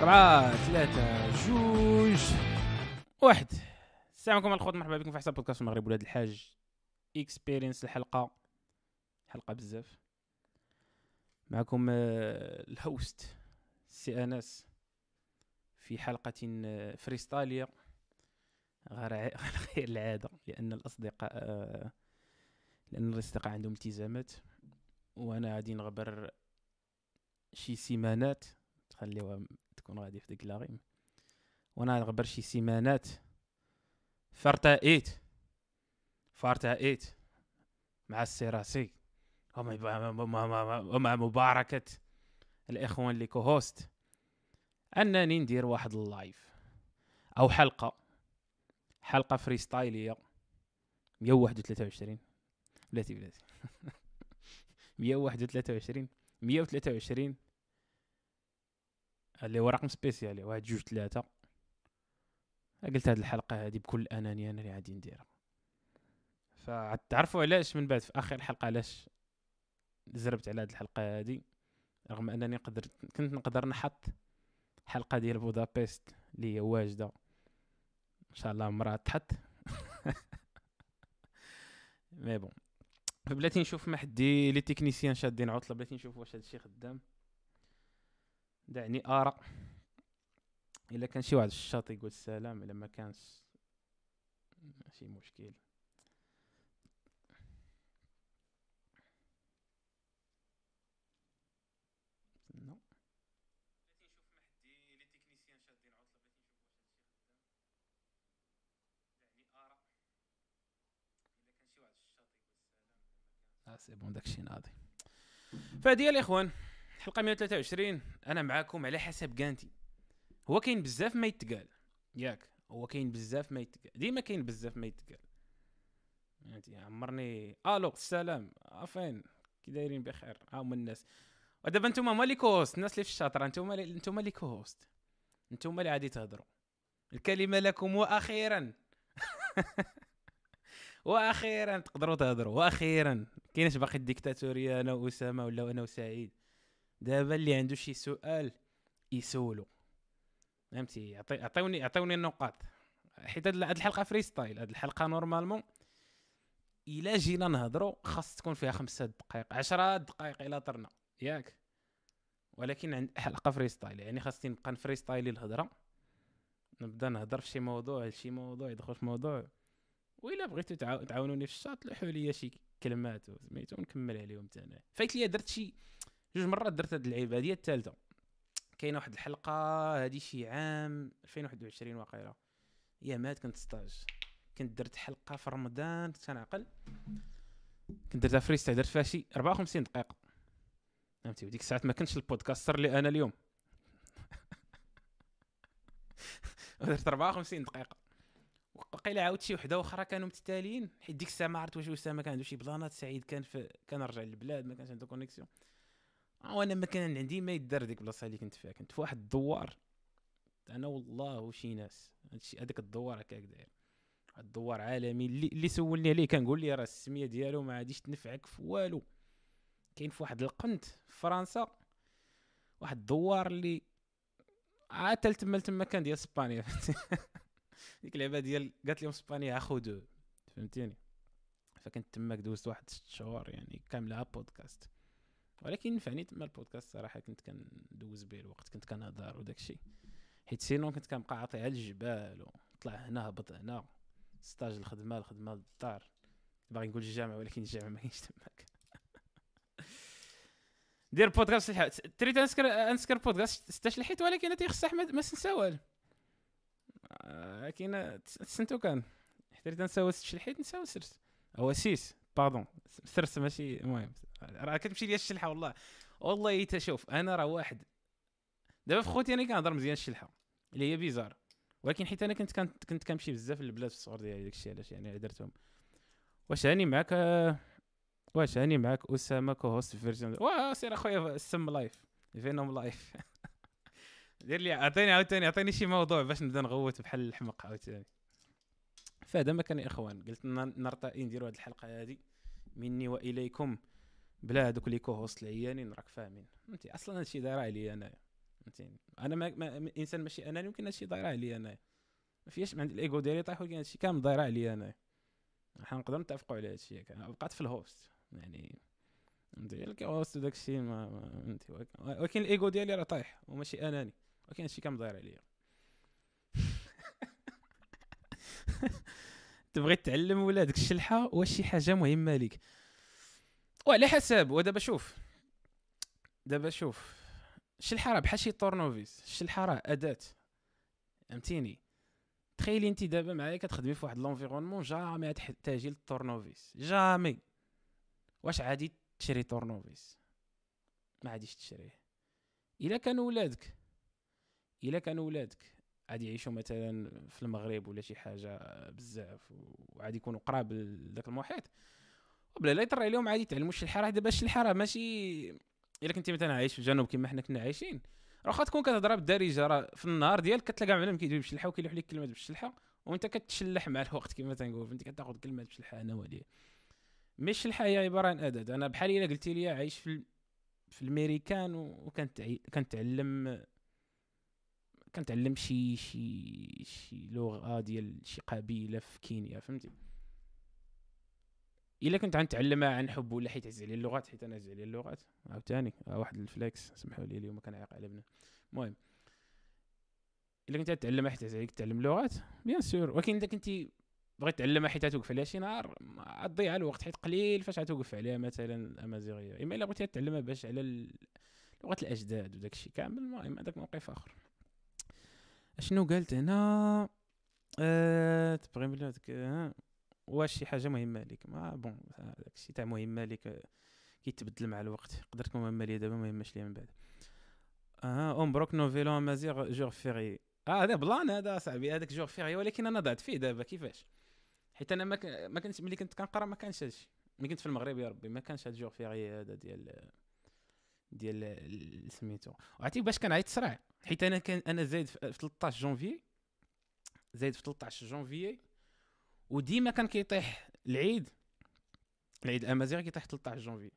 أربعة ثلاثة جوج. واحد. السلام عليكم الخوت مرحبا بكم في حساب بودكاست المغرب ولاد الحاج. experience الحلقة. حلقة بزاف. معكم آه، ال host سي أنس. في حلقة آه، فريستالية. غير غير العادة لأن الأصدقاء آه، لأن الأصدقاء عندهم التزامات. وأنا غادي نغبر شي سيمانات تخليوها تكون غادي في ديك لاغيم. وأنا غبر شي سيمانات. فارتأيت فارتأيت مع السيراسي. ومع مباركة الإخوان اللي co-host. أنني ندير واحد ال live. أو حلقة. حلقة فريستايلية. 123 بلاتي بلاتي. 123 123 اللي هو رقم سبيسيالي واحد جوج ثلاثة قلت هاد الحلقة هادي بكل أنانية أنا اللي غادي نديرها. فتعرفوا علاش من بعد في آخر الحلقة علاش زربت على هاد الحلقة هادي؟ رغم أنني قدرت كنت نقدر نحط حلقة ديال بودابست اللي هي واجدة. إن شاء الله عمرها تحط. مي بون. فبلاتي نشوف ما حدي لي تكنيسيان شادين عطلة بلاتي نشوف واش هادشي خدام. دعني ارى إلا كان شي واحد في الشاط يقول السلام إلا ما كانش ماشي مشكل. آه سي بون داكشي ناضي. فهادي الإخوان. حلقة 123 أنا معاكم على حسب كانتي هو كاين بزاف ما يتقال. ياك. هو كاين بزاف ما يتقال. ديما كاين بزاف ما يتقال. فهمتي؟ عمرني ألو السلام. آه فين كي دايرين بخير. ها هما الناس. ودابا نتوما هما لي كوست الناس اللي في الشاطر نتوما اللي نتوما لي كوست نتوما اللي غادي تهضروا. الكلمة لكم وأخيرا. وأخيرا تقدروا تهضروا. وأخيرا. كاينش باقي الديكتاتورية أنا وأسامة ولا أنا وسعيد؟ دابا اللي عنده شي سؤال يسولو. فهمتي؟ عطي- عطيوني عطيوني النقاط. حيت هاد الحلقة freestyle هاد الحلقة normalement إلا جينا نهضروا خاص تكون فيها خمسة دقائق عشرة دقائق إلى طرنا. ياك؟ ولكن عند حلقة freestyle يعني خاصني نبقى نفري ستايلي الهضرة. نبدأ نهضر في شي موضوع شي موضوع يدخل في موضوع. وإلا بغيتو تعاو- تعاونوني في الشاط لوحوا لي شي كلمات سميتو نكمل عليهم حتى فايت ليا درت شي جوج مرات درت هاد اللعيبة هادي الثالثة. كاينة واحد الحلقة هادي شي عام 2021 واقيلا يا مات كنت stage. كنت درت حلقة في رمضان كنت كنعقل كنت درتها freestyle درت فيها شي 54 دقيقة. فهمتي؟ وديك الساعات ما كنتش ال podcaster اللي أنا اليوم. درت 54 دقيقة. وقيلا عاودت شي وحدة أخرى كانوا متتاليين. حيت ديك الساعة ما عرفت واش اسامه كان عنده شي بلانات سعيد كان في كان رجع للبلاد ما كانش عنده connexion وأنا ما كان عندي ما يدار ديك البلاصه اللي كنت فيها. كنت في واحد الدوار. أنا والله وشي ناس. هادشي هذاك الدوار هكاك داير الدوار عالمي. اللي, اللي سولني عليه كنقول لي راه السمية ديالو ما غاديش تنفعك في والو. كاين في واحد القنت في فرنسا. واحد الدوار اللي عاد تما تما كان ديال اسبانيا ديك اللعبه ديال قالت لهم اسبانيا خذوا فهمتيني؟ فكنت تماك دوزت واحد ست شهور يعني كاملها بودكاست. ولكن نفعني تما البودكاست صراحة كنت كندوز به الوقت كنت كنهضر وداك الشيء. حيت sinon كنت كنبقى عاطي على الجبال وطلع هنا هبط هنا. stage الخدمة الخدمة للدار. باغي نقول الجامعة ولكن الجامعة ما كاينش تماك. دير بودكاست الح- تريد انسكر انسكر بودكاست؟ ستاش الحيت ولكن تيخص أحمد ما سنساوال. آه، كاين سنتو كان. حيت نساو الشلحيت نساو سرس هو سيس. باردون سرس ماشي المهم. راه كتمشي ليا الشلحة والله. والله تشوف أنا راه واحد دابا في خوتي أنا كنهضر مزيان الشلحة اللي هي بيزار. ولكن حيت أنا كنت كنت, كنت كنمشي بزاف للبلاد في الصغر ديالي داكشي علاش يعني درتهم واش هاني معاك واش هاني معاك أسامة co-host في فيرجن واه سير أخويا السم life venom life دير لي عطيني عاوتاني عطيني شي موضوع باش نبدأ نغوت بحال الحمق عاوتاني. فهذا ما كان يا إخوان قلت ن- نرتقي نديروا هذه الحلقة هذه مني وإليكم. بلا هذوك لي co-host العيانين راك فاهمين. فهمتي؟ أصلا هادشي داير عليا أنايا. فهمتيني أنا ما, ما إنسان ماشي أناني يمكن هادشي داير عليا أنا ما فياش ما عندي الايجو ديالي طايح ولكن هادشي كامل داير عليا انا حنا نقدر نتفقوا على هادشي بقات في ال host. يعني ديال ال host وداك الشيء ما, ما ولكن الايجو ديالي راه طايح وماشي أناني. ولكن هادشي كامل داير عليا. تبغي تعلم ولادك الشلحة؟ واش شي حاجة مهمة ليك. وعلى حسب ودابا شوف. دابا شوف. الشلحه راه بحال شي طورنوفيس الشلحه راه أداة. فهمتيني؟ تخيلي انت دابا معايا كتخدمي في واحد l'environnement jamais تحتاجي لل tournevis jamais. واش عادي تشري طورنوفيس؟ ما عاديش تشريه. إلا كانوا ولادك. إلا كانوا ولادك. غادي يعيشوا مثلا في المغرب ولا شي حاجة بزاف وغادي يكونوا قراب لذاك المحيط. بلا لا يطرى عليهم عادي يتعلموا الشلحه راه دابا الشلحه راه ماشي إلا كنتي مثلا عايش في الجنوب كما حنا كنا عايشين. راه واخا تكون كتهضر بالدارجه راه في النهار ديالك كتلقى معلم كيجيب بالشلحه وكيلوح لك كلمات بالشلحه وانت كتشلح مع الوقت كما تنقول فهمتي كتاخذ كلمات بالشلحه أنا وليه مي الشلحه هي عبارة عن اداه أنا بحال إلا قلتي لي عايش في في الميريكان وكنت كنتعلم كنتعلم شي شي شي لغة ديال شي قبيلة في كينيا فهمتي؟ إلا كنت غنتعلمها عن حب ولا حيت عز اللغات حيت أنا عز عليا اللغات. عاوتاني واحد ال flex سمحوا لي اليوم كنعيق على بنا المهم إلا كنت تعلمها حيت عز عليك تعلم اللغات bien sûr. ولكن اذا كنتي بغيت تعلمها حيت توقف عليها شي نهار غتضيع الوقت حيت قليل فاش غتوقف عليها مثلا الامازيغيه إما إلا بغيتي تعلمها باش على لغة الأجداد وداك الشيء كامل المهم هذاك موقف آخر. أشنو قالت هنا؟ أه تبغي واش شي حاجة مهمة ليك ما bon داك الشيء تاع مهمة ليك كيتبدل مع الوقت. يقدر تكون مهمة ليا دابا مهمش ليا من بعد. آه مبروك nouvel an amazigh jour férié آه هذا plan هذا صاحبي هذاك jour férié ولكن أنا ضعت فيه دابا. كيفاش؟ حيت أنا ما ما كنت ملي كنت كنقرأ ما كانش هادشي. ملي كنت في المغرب يا ربي ما كانش هاد jour férié هذا ديال ديال سميتو. وعرفتي باش كنعيط صراع. حيت أنا كان أنا زايد في 13 جونفي زايد في 13 جونفي وديما كان كيطيح العيد. العيد الأمازيغي كيطيح 13 جونفي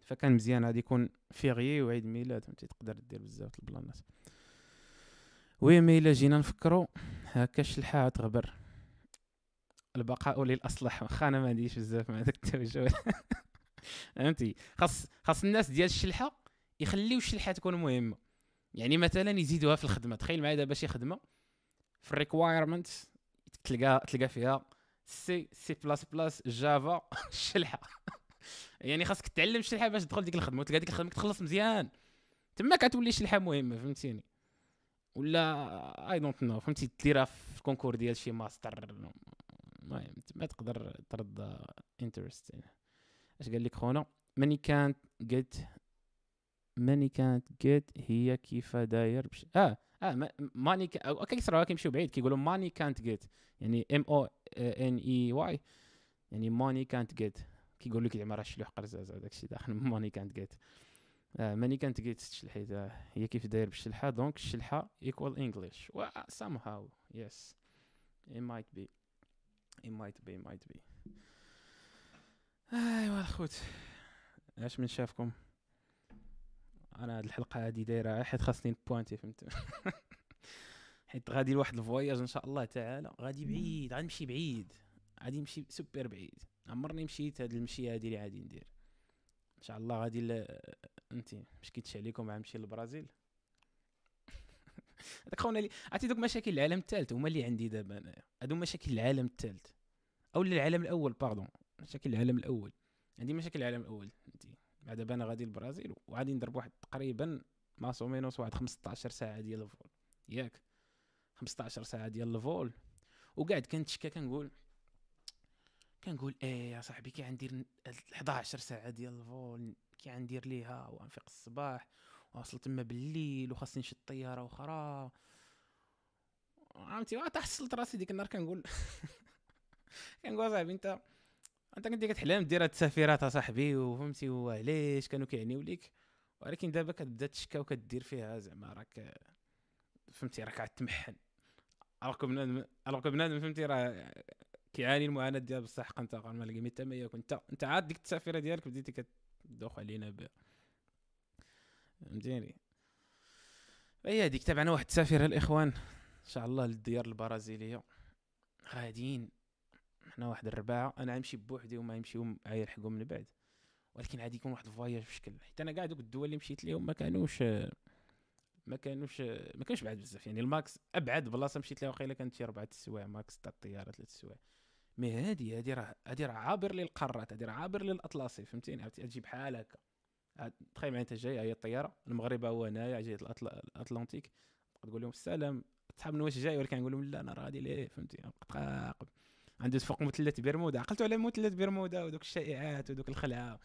فكان مزيان غادي يكون férié وعيد ميلاد فهمتي؟ تقدر دير بزاف البلانات oui mais إلا جينا نفكرو هكا الشلحة تغبر. البقاء للأصلح. واخا أنا ما عنديش بزاف مع داك التوجه. فهمتي؟ خاص خاص الناس ديال الشلحة يخليو الشلحة تكون مهمة. يعني مثلا يزيدوها في الخدمة. تخيل معايا دابا شي خدمة. في ال requirement تلقى تلقى فيها C C plus plus Java الشلحه يعني خاصك تعلم الشلحه باش تدخل ديك الخدمة وتلقى ديك الخدمة تخلص مزيان. تما كتولي الشلحه مهمة فهمتيني. ولا I don't know فهمتي؟ ديرها في ال concours ديال شي ماستر. المهم ما تقدر ترد انترست اش قال لك خونا؟ ماني كانت جيت ماني كانت جيت هي كيف داير؟ بش... آه آه ماني ك... كيصراو كيمشيو بعيد كيقولوا ماني كانت جيت يعني ام أو ان اي واي يعني ماني كانت جيت. كيقول لك زعما راه شلوح قرزاز هذاك الشيء داخل ماني كانت جيت. آه ماني كانت جيت الشلحيت آه هي كيف داير بالشلحة؟ دونك الشلحة ايكوال انجلش و somehow yes. It might be. It might be might be. أيوا الخوت. اش من شافكم أنا هاد الحلقة هادي دايرة حيت خاصني pointer فهمت؟ حيت غادي لواحد ال voyage إن شاء الله تعالى. غادي بعيد غادي نمشي بعيد. غادي نمشي سوبر بعيد. عمرني مشيت هاد المشيه هادي اللي غادي ندير. إن شاء الله غادي ل... انت مش كيتش عليكم نمشي للبرازيل هذاك خونا اللي عرفتي دوك مشاكل العالم الثالث هما اللي عندي دابا انايا هادو مشاكل العالم الثالث أو العالم الأول pardon مشاكل العالم الأول. عندي مشاكل العالم الأول فهمتي بعد أنا غادي للبرازيل وغادي نضرب واحد تقريبا más o menos واحد 15 ساعة ديال ال vol. ياك؟ 15 ساعة ديال ال vol. وقاعد كنتشكى كنقول كنقول إيه يا صاحبي كي غندير 11 ساعة ديال ال vol كي غندير ليها وغنفيق الصباح واصل تما بالليل وخاصني نشد طيارة أخرى. عرفتي؟ تحصلت راسي ديك النهار كنقول كنقول صاحبي أنت أنت كنتي كتحلم دير هاد التسافيرات أصاحبي وفهمتي وعلاش كانوا كيعنيو ليك؟ ولكن دابا كتبدا تشكا وكدير فيها زعما راك فهمتي راك عتمحن الوغ بنادم بنادم فهمتي راه كيعاني المعاناة ديال بصح انت ما لقي ميتا ما انت انت عاد ديك التسافيره ديالك بديتي كتدوخ علينا بها فهمتيني؟ هي هذيك تابعنا واحد السفير الإخوان. إن شاء الله للديار البرازيلية. غاديين. حنا واحد الرباعة أنا غنمشي بوحدي وما يمشيو يلحقوا من بعد. ولكن غادي يكون واحد ال voyage في حيت أنا كاع دوك الدول اللي مشيت ليهم ما كانوش ما كانوش ما كانوش بعاد بزاف. يعني ال max أبعد بلاصة مشيت لها وقيلة كانت شي اربعه السوايع max تاع الطيارة ثلاث السوايع mais هادي هادي راه هادي راه عابر للقارات هادي راه عابر للأطلسي فهمتيني؟ عرفتي؟ تجي بحال هكا. تخيل معايا انت جاي هي الطيارة المغرب هو هنايا جاي الأطلنطيك. تقول لهم السلام صحابنا واش جاي؟ ولكن نقول لهم لا أنا راه غادي ليه فهمتي تقاقب عنده فوق مثلث برمودا عقلتوا على مثلث برمودا ودوك الشائعات ودوك الخلعة.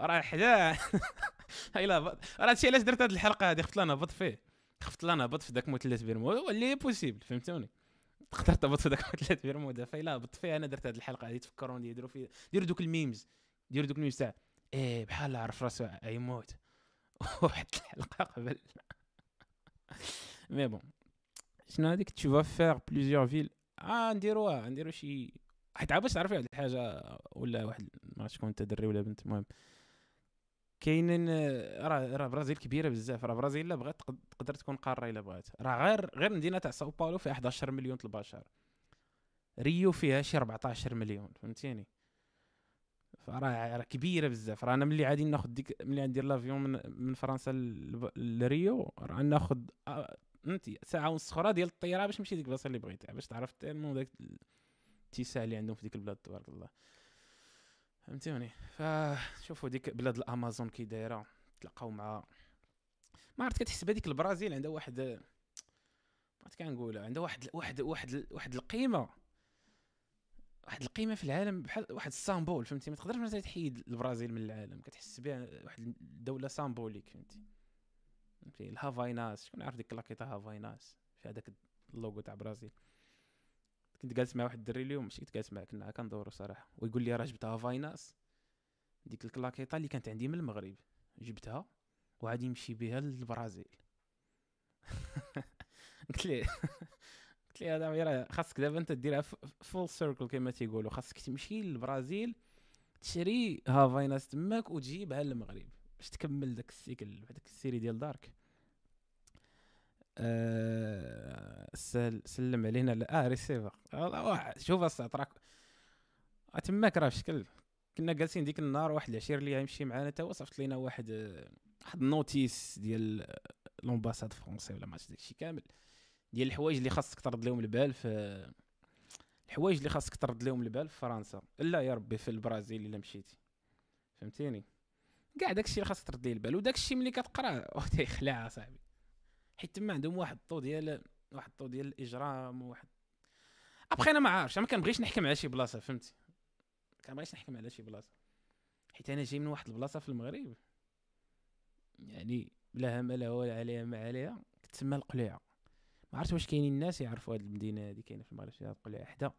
راه حدا هاي لا راه هادشي علاش درت هاد الحلقة هادي؟ خفت لنا نهبط فيه. خفت لنا نهبط في داك مثلث برمودا. واللي possible فهمتوني؟ تقدر تهبط في داك مثلث برمودا. فإلا هبط فيه أنا درت هاد الحلقة هادي تفكروني يديروا في ديروا دوك ال memes. ديروا دوك ال memes تاع إيه بحال عرف راسو يموت واحد الحلقة قبل. mais bon شنو هذيك؟ va faire plusieurs villes آه نديروها نديرو شي حيت عا باش تعرفي واحد الحاجة ولا واحد ما شكون انت دري ولا بنت المهم. كاينين راه راه برازيل كبيرة بزاف راه برازيل إلا بغات تقدر تكون قارة إلا بغات. راه غير غير المدينة تاع ساو باولو فيها 11 مليون البشر ريو فيها شي 14 مليون فهمتيني؟ فراه راه كبيرة بزاف. راه أنا ملي غادي ناخذ ديك ملي ندير l'avion من من فرنسا لريو راه ناخذ فهمتي؟ ساعة ونص أخرى ديال الطيارة باش نمشي ديك البلاصه اللي بغيتها باش تعرف tellement داك الاتساع اللي عندهم في ديك البلاد تبارك الله. فهمتوني فشوفوا ديك بلاد الأمازون كي دايرة تلقاو مع ما عرفت كتحس بهذيك البرازيل عندها واحد ما عرفت كنقول عندها واحد واحد واحد واحد القيمة واحد القيمة في العالم بحال واحد ال symbole فهمتي؟ ما تقدرش مثلا تحيد البرازيل من العالم كتحس بها واحد الدولة symbolique فهمتي؟ فهمتي ال Havaianas شكون عارف ديك la claquette Havaianas في هذاك اللوغو تاع برازيل؟ كنت جالس مع واحد الدري اليوم ماشي كنت جالس معاه كنا كندورو صراحة. ويقول لي راه جبت Havaianas ديك الكلاكيطه اللي كانت عندي من المغرب. جبتها وغادي نمشي بها للبرازيل. قلت لي قلت لي هذا راه خاصك دابا انت ديرها full circle كما تيقولوا. خاصك تمشي للبرازيل تشري Havaianas تماك وتجيبها للمغرب. باش تكمل داك ال cycle هذاك ال série ديال دارك؟ أه سلم علينا. آه ريسيفر شوف استعطراك تماك راه شكل كنا جالسين ديك النهار واحد العشير اللي غيمشي معانا تا وصفت لينا واحد واحد ال notice ديال l'ambassade français ولا ما داكشي كامل. ديال الحوايج اللي خاصك ترد لهم البال في الحوايج اللي خاصك ترد لهم البال في فرنسا. لا يا ربي في البرازيل إلا مشيتي. فهمتيني؟ كاع داكشي اللي خاصك ترد ليه البال وداكشي ملي كتقرا تيخلع اصاحبي حيت تما عندهم واحد الطو ديال واحد الطو ديال الإجرام وواحد ابخي أنا ما عارفش أنا ما كنبغيش نحكم على شي بلاصة فهمتي؟ ما كنبغيش نحكم على شي بلاصة. حيت أنا جاي من واحد البلاصة في المغرب يعني بلا هم لا ولا عليها ما عليها كتسمى القليعه ما عرفت واش كاينين الناس يعرفوا هذه المدينة هذه كاينة في المغرب فيها القليعه حدا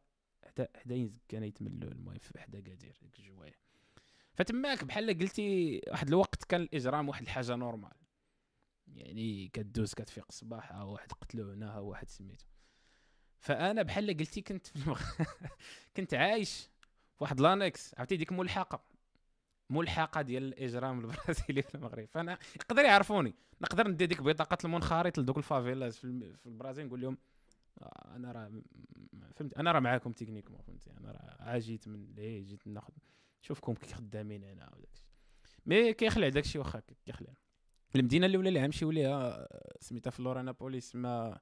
حدا حدا إنزكان المهم حدا أكادير ديك الجوايه فتماك بحال قلتي واحد الوقت كان الإجرام واحد الحاجة normal. يعني كدوز كتفيق الصباح ها واحد قتلو هنا ها واحد سميتو. فأنا بحال قلتي كنت في المغ... كنت عايش واحد l'annexe عرفتي ديك ملحقة. ملحقة ديال الإجرام البرازيلي في المغرب. فأنا يقدر يعرفوني. نقدر ندي ديك بطاقة المنخرط لدوك ال favelas في البرازيل نقول لهم آه، أنا راه فهمت أنا راه معاكم techniquement فهمتي أنا راه عا جيت من ليه جيت ناخذ شوفكم كي خدامين هنا وداكشي mais كيخلع داكشي واخا كيخلع. المدينة الأولى اللي غنمشيو ليها سميتها Florianópolis mais bon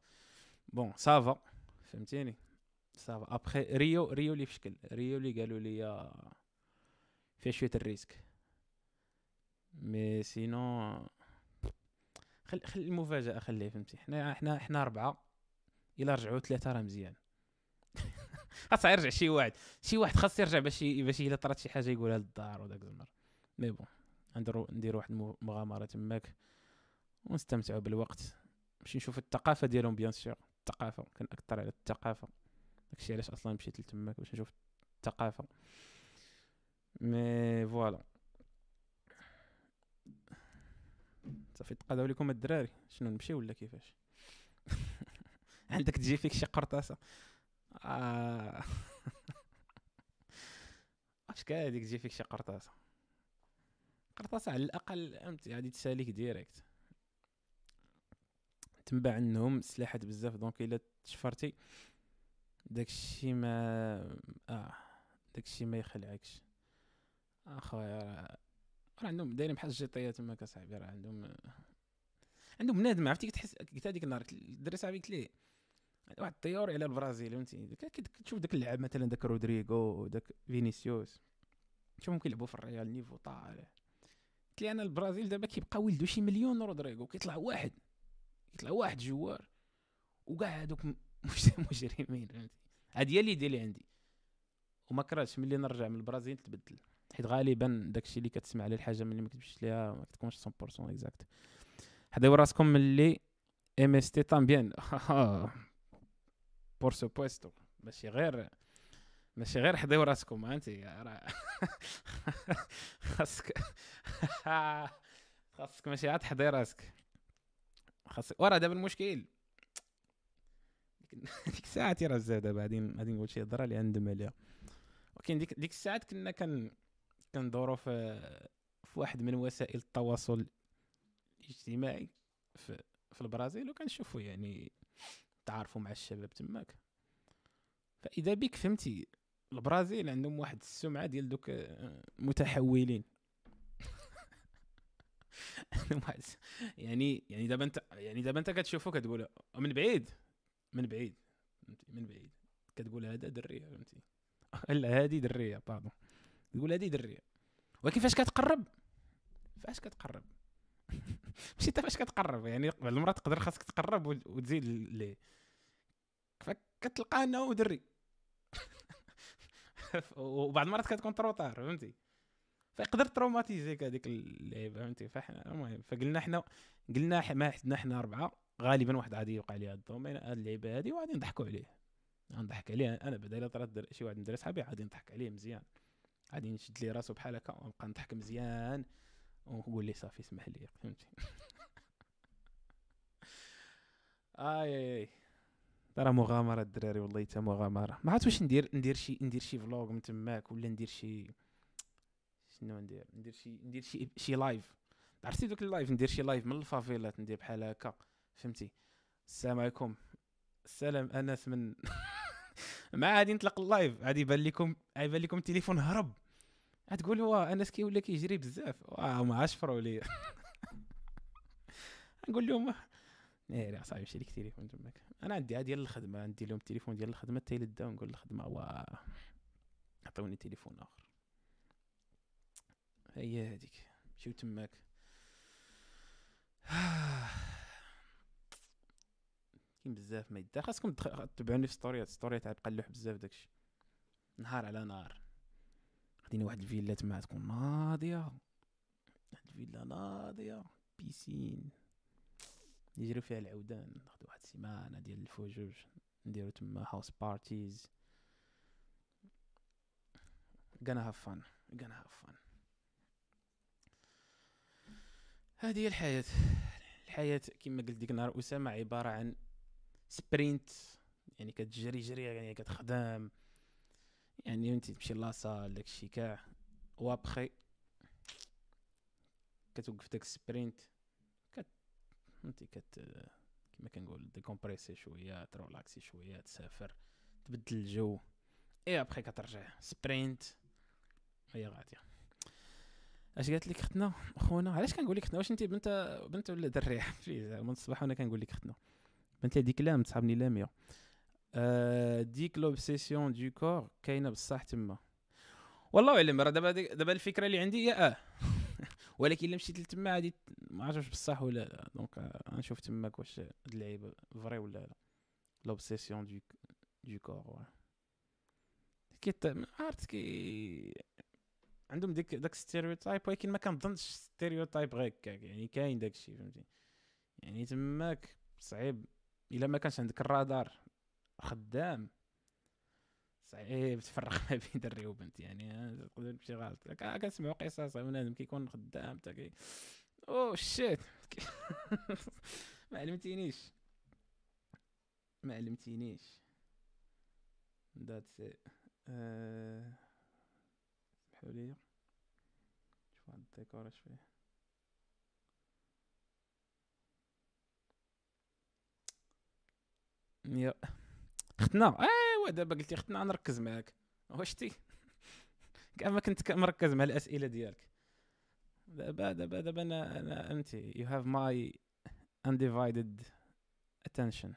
ça va فهمتيني؟ ça va. ابخي ريو ريو اللي في شكل ريو اللي قالوا لي فيها شوية ال risque. mais sinon خل خل المفاجأة خليه فهمتي؟ حنا حنا حنا أربعة إلا رجعوا ثلاثة راه مزيان. خاص يرجع شي واحد شي واحد خاص يرجع باش باش الا طرات شي حاجة يقولها للدار وداك الزمر mais bon نديرو ندير واحد المغامره تماك ونستمتعوا بالوقت. باش نشوف الثقافة ديالهم bien sûr الثقافة كنأكثر على الثقافة. داكشي علاش أصلا مشيت لتماك باش نشوف الثقافة. mais voilà. صافي تقاداو لكم الدراري. شنو نمشي ولا كيفاش؟ عندك تجي فيك شي قرطاسة. آه. واش كاع هذيك تجي فيك شي قرطاسة. قرطاسة على الأقل فهمتي غادي تساليك direct. تنباع عندهم سلاحات بزاف donc إلا تشفرتي داكشي ما آه داكشي ما يخلعكش. أخويا راه راه عندهم دايرين بحال ال GTA تماك اصاحبي راه عندهم عندهم بنادم عرفتي؟ كتحس قلت هذيك النهار الدري صاحبي قلت ليه واحد الطيور على البرازيل فهمتي؟ كتشوف داك اللعاب مثلا داك رودريغو داك فينيسيوس تشوفهم كيلعبوا في الريال niveau طالع قلت لي أنا البرازيل دابا كيبقى ولدو شي مليون رودريغو كيطلع واحد كيطلع واحد joueur وكاع هادوك مجرمين فهمتي؟ هادي هي اللي اللي عندي. وما كرهتش ملي نرجع من البرازيل تبدل. حيت غالبا داكشي اللي كتسمع عليه الحاجة ملي ما كتمشيش ليها ما كتكونش 100% exact حضيو راسكم ملي MST también por supuesto ماشي غير ماشي غير حضيو راسكم انت راه خاصك خاصك ماشي عاد تحضي راسك خاصك ورا دابا المشكل. ديك الساعة راه زاد دابا غادي غادي نقول شي هضرة اللي عندهم عليها ولكن ديك ديك الساعات كنا كن كندورو في في واحد من وسائل التواصل الاجتماعي في في البرازيل وكنشوفوا يعني تعارفوا مع الشباب تماك. فإذا بك فهمتي البرازيل عندهم واحد السمعة ديال دوك عندهم واحد يعني يعني دابا انت يعني دابا انت كتشوفو كتقول من بعيد من بعيد من بعيد. كتقول هذا درية فهمتي؟ لا هذه درية باردون تقول هذه درية. ولكن فاش كتقرب؟ فاش كتقرب؟ ماشي انت فاش كتقرب يعني بعض المرات تقدر خاصك تقرب وتزيد فكتلقى انه دري وبعض المرات كتكون trop tard فهمتي؟ فيقدر ت traumatiser ك هذيك اللعيبه فهمتي؟ فإحنا المهم فقلنا حنا قلنا ما حدنا حنا أربعة غالبا واحد غادي يوقع ليه الدومين هاد اللعيبه هادي وغادي نضحكوا عليه. نضحك عليه أنا بعدا الا طرات شي واحد من دري صحابي غادي نضحك عليه مزيان. غادي نشد ليه راسو بحال هكا ونبقى نضحك مزيان ونقول ليه صافي اسمح لي فهمتي؟ آي آي. راه مغامرة الدراري والله حتى مغامرة. ما عرفت واش ندير ندير شي ندير شي vlog من تماك ولا ندير شي شنو ندير؟ ندير شي ندير شي شي live عرفتي دوك ال live ندير شي live من الفافيلات ندير بحال هكا. فهمتي؟ السلام عليكم. السلام أنس من ما غادي نطلق اللايف غادي يبان لكم يبان لكم التليفون هرب. غتقول هو أنس كيولي كيجري بزاف. واه ما عشفروا لي. نقول لهم إيه صاحبي مشي لك التليفون تماك أنا عندي عادي ديال الخدمة عندي لهم التليفون ديال الخدمة حتى يلدا ونقول الخدمة وا عطوني تليفون آخر. هي هذيك. مشيو تماك؟ كاين بزاف ما يدار. خاصكم تتبعوني في ستوريات. ستوريات عاد قلوح بزاف داكشي. نهار على نهار. خديني واحد الفيلا تما تكون ناضية. واحد الفيلا ناضية. piscine. يجري فيها العودان ناخذ واحد السيمانة ديال الفجوج نديرو تما house parties gonna have fun gonna have fun. هذه هي الحياة. الحياة كما قلت ديك النهار أسامة عبارة عن sprint يعني كتجري جري يعني كتخدم يعني أنت تمشي لاصال داكشي كاع. وابخي كتوقف داك ال sprint انت كت كما كنقول décompresser شوية ترولاكسي شوية تسافر تبدل الجو اي ابخي كترجع. sprint هي غادية. اش قالت لك اختنا خونا علاش كنقول لك اختنا واش انت بنت بنت ولا دريه من الصباح وأنا كنقول لك اختنا بنت هذيك لا تصحابني لامية. آه ديك l'obsession du corps كاينة بصح تما. والله اعلم راه دابا دابا الفكرة اللي عندي هي آه. ولكن إلا مشيت لتما غادي ما عرفتش بصح ولا لا. donc غنشوف تماك واش هاد اللعيبة vrai ولا لا. l'obsession du du corps كيت عرفت كي عندهم ديك داك stereotype ولكن ما كنظنش stereotype غير هكاك. يعني كاين داك الشيء فهمتي؟ يعني تماك صعيب. إلا ما كانش عندك الرادار خدام. صعيب تفرق ما بين دري وبنت. يعني تقدر تمشي غلط. كنسمعوا قصص بنادم كيكون خدام حتى كي oh shit ما علمتينيش. ما علمتينيش. that's أه... سمحوا لي. شوف هاد الديكور اش فيه يا ختنا ايوا دابا قلتي ختنا نركز معاك. واش تي؟ كاع ما كنت مركز مع الأسئلة ديالك. دابا دابا دابا أنا أنا أنت you have my undivided attention.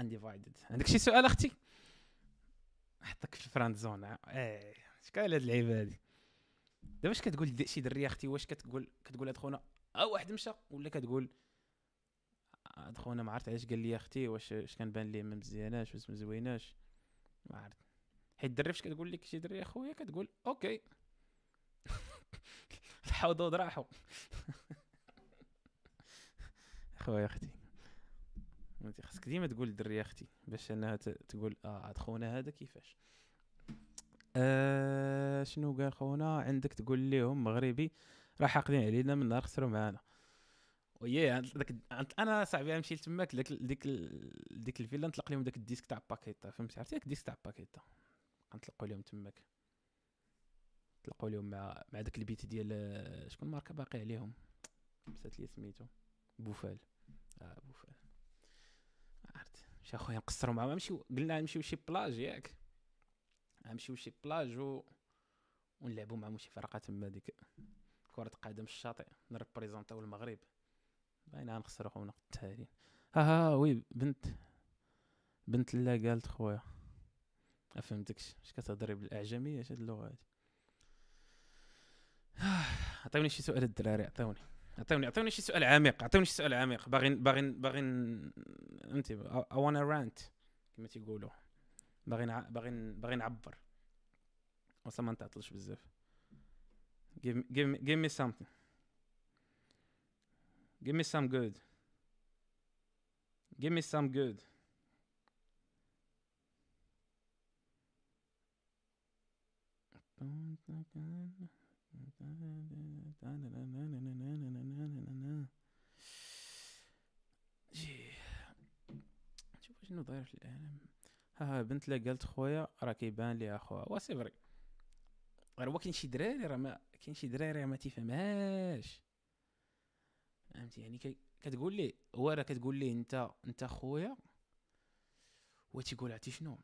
Undivided. عندك شي سؤال أختي؟ حطك في ال friend zone إيه شكال هاد اللعيبة هادي؟ دابا واش كتقول شي درية أختي؟ واش كتقول كتقول هاد خونا؟ آه واحد مشى ولا كتقول هاد خونا ما عرفت علاش قال لي أختي؟ واش اش كان بان ليه ما مزياناش واش ما زويناش؟ ما عرفت. حيت الدري فاش كتقول لك شي دري اخويا كتقول okay. الحوض راحوا خويا أختي. أنت خاصك ديما تقول للدريه أختي باش إنها تقول آه هاد خونا هذا كيفاش؟ آه شنو قال خونا؟ عندك تقول لهم مغربي راه حاقدين علينا من نهار خسروا معانا. داك أنا صاحبي نمشي لتماك ديك ديك ديك الفيلا نطلق لهم داك الديسك تاع باكيتا فهمتي؟ عرفتي؟ داك الديسك تاع باكيتا. غنطلقوا لهم تماك. نطلقوا لهم مع مع داك البيت ديال شكون ماركه باقي عليهم؟ نسيت لي سميتو. بوفال. آه بوفال. عرفت. مشي أخويا نقصروا معاهم نمشيو قلنا نمشيو شي بلاج ياك. نمشيو شي بلاج و ونلعبوا معاهم شي فرقة تما ديك كرة قدم الشاطئ. ن représenter يو المغرب. باينه نخسروا خونا التالي. ها ها oui بنت. بنت لا قالت خويا. فهمتكش. اش كتهضري بالإعجمية؟ اش هاد اللغة هادي عطيوني شي سؤال الدراري عطيوني عطيوني عطيوني شي سؤال عميق عطيوني شي سؤال عميق. باغي باغي باغي أنت اي وأنا رانت كما تيقولوا. باغي باغي باغي نعبر. وصا ما نتعطلش بزاف. Give me, give me give me something. Give me some good. Give me some good. شوف شنو داير في العالم ها ها بنت لا قالت خويا راه كيبان لي اخوها وا c'est vrai غير هو كاين شي دراري راه ما كاين شي دراري ما تيفهمهاش فهمتي؟ يعني كتقول لي هو راه كتقول ليه أنت أنت خويا؟ هو تيقول عرفتي شنو؟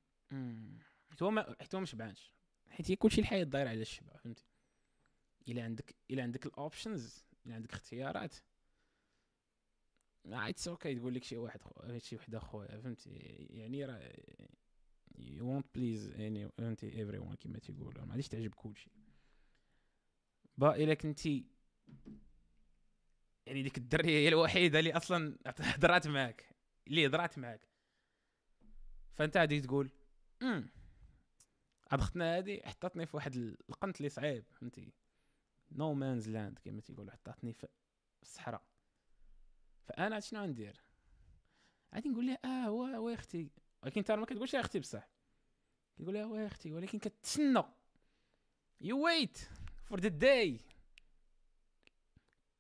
حيت هو ما حيت هو ما شبعانش حيت هي كلشي الحياة دايرة على الشبع فهمتي؟ الا عندك الا عندك ال options الا عندك اختيارات. it's okay تقول لك شي واحد. شي وحدة خويا فهمتي؟ يعني راه you won't please any فهمتي؟ everyone كما تيقولوا ما غاديش تعجب كلشي. با إلا كنتي يعني ديك الدرية هي الوحيدة اللي أصلا هضرات معاك اللي هضرات معاك. فأنت غادي تقول أمم اختنا هادي حطتني في واحد القنت اللي صعيب فهمتي؟ no man's land كما تيقولوا حطتني في الصحراء فأنا شنو غندير؟ غادي نقول لها آه وا وا أختي. ولكن انت ما كتقولش يا أختي بصح. كيقول لها وا أختي ولكن كتسنى. you wait for the day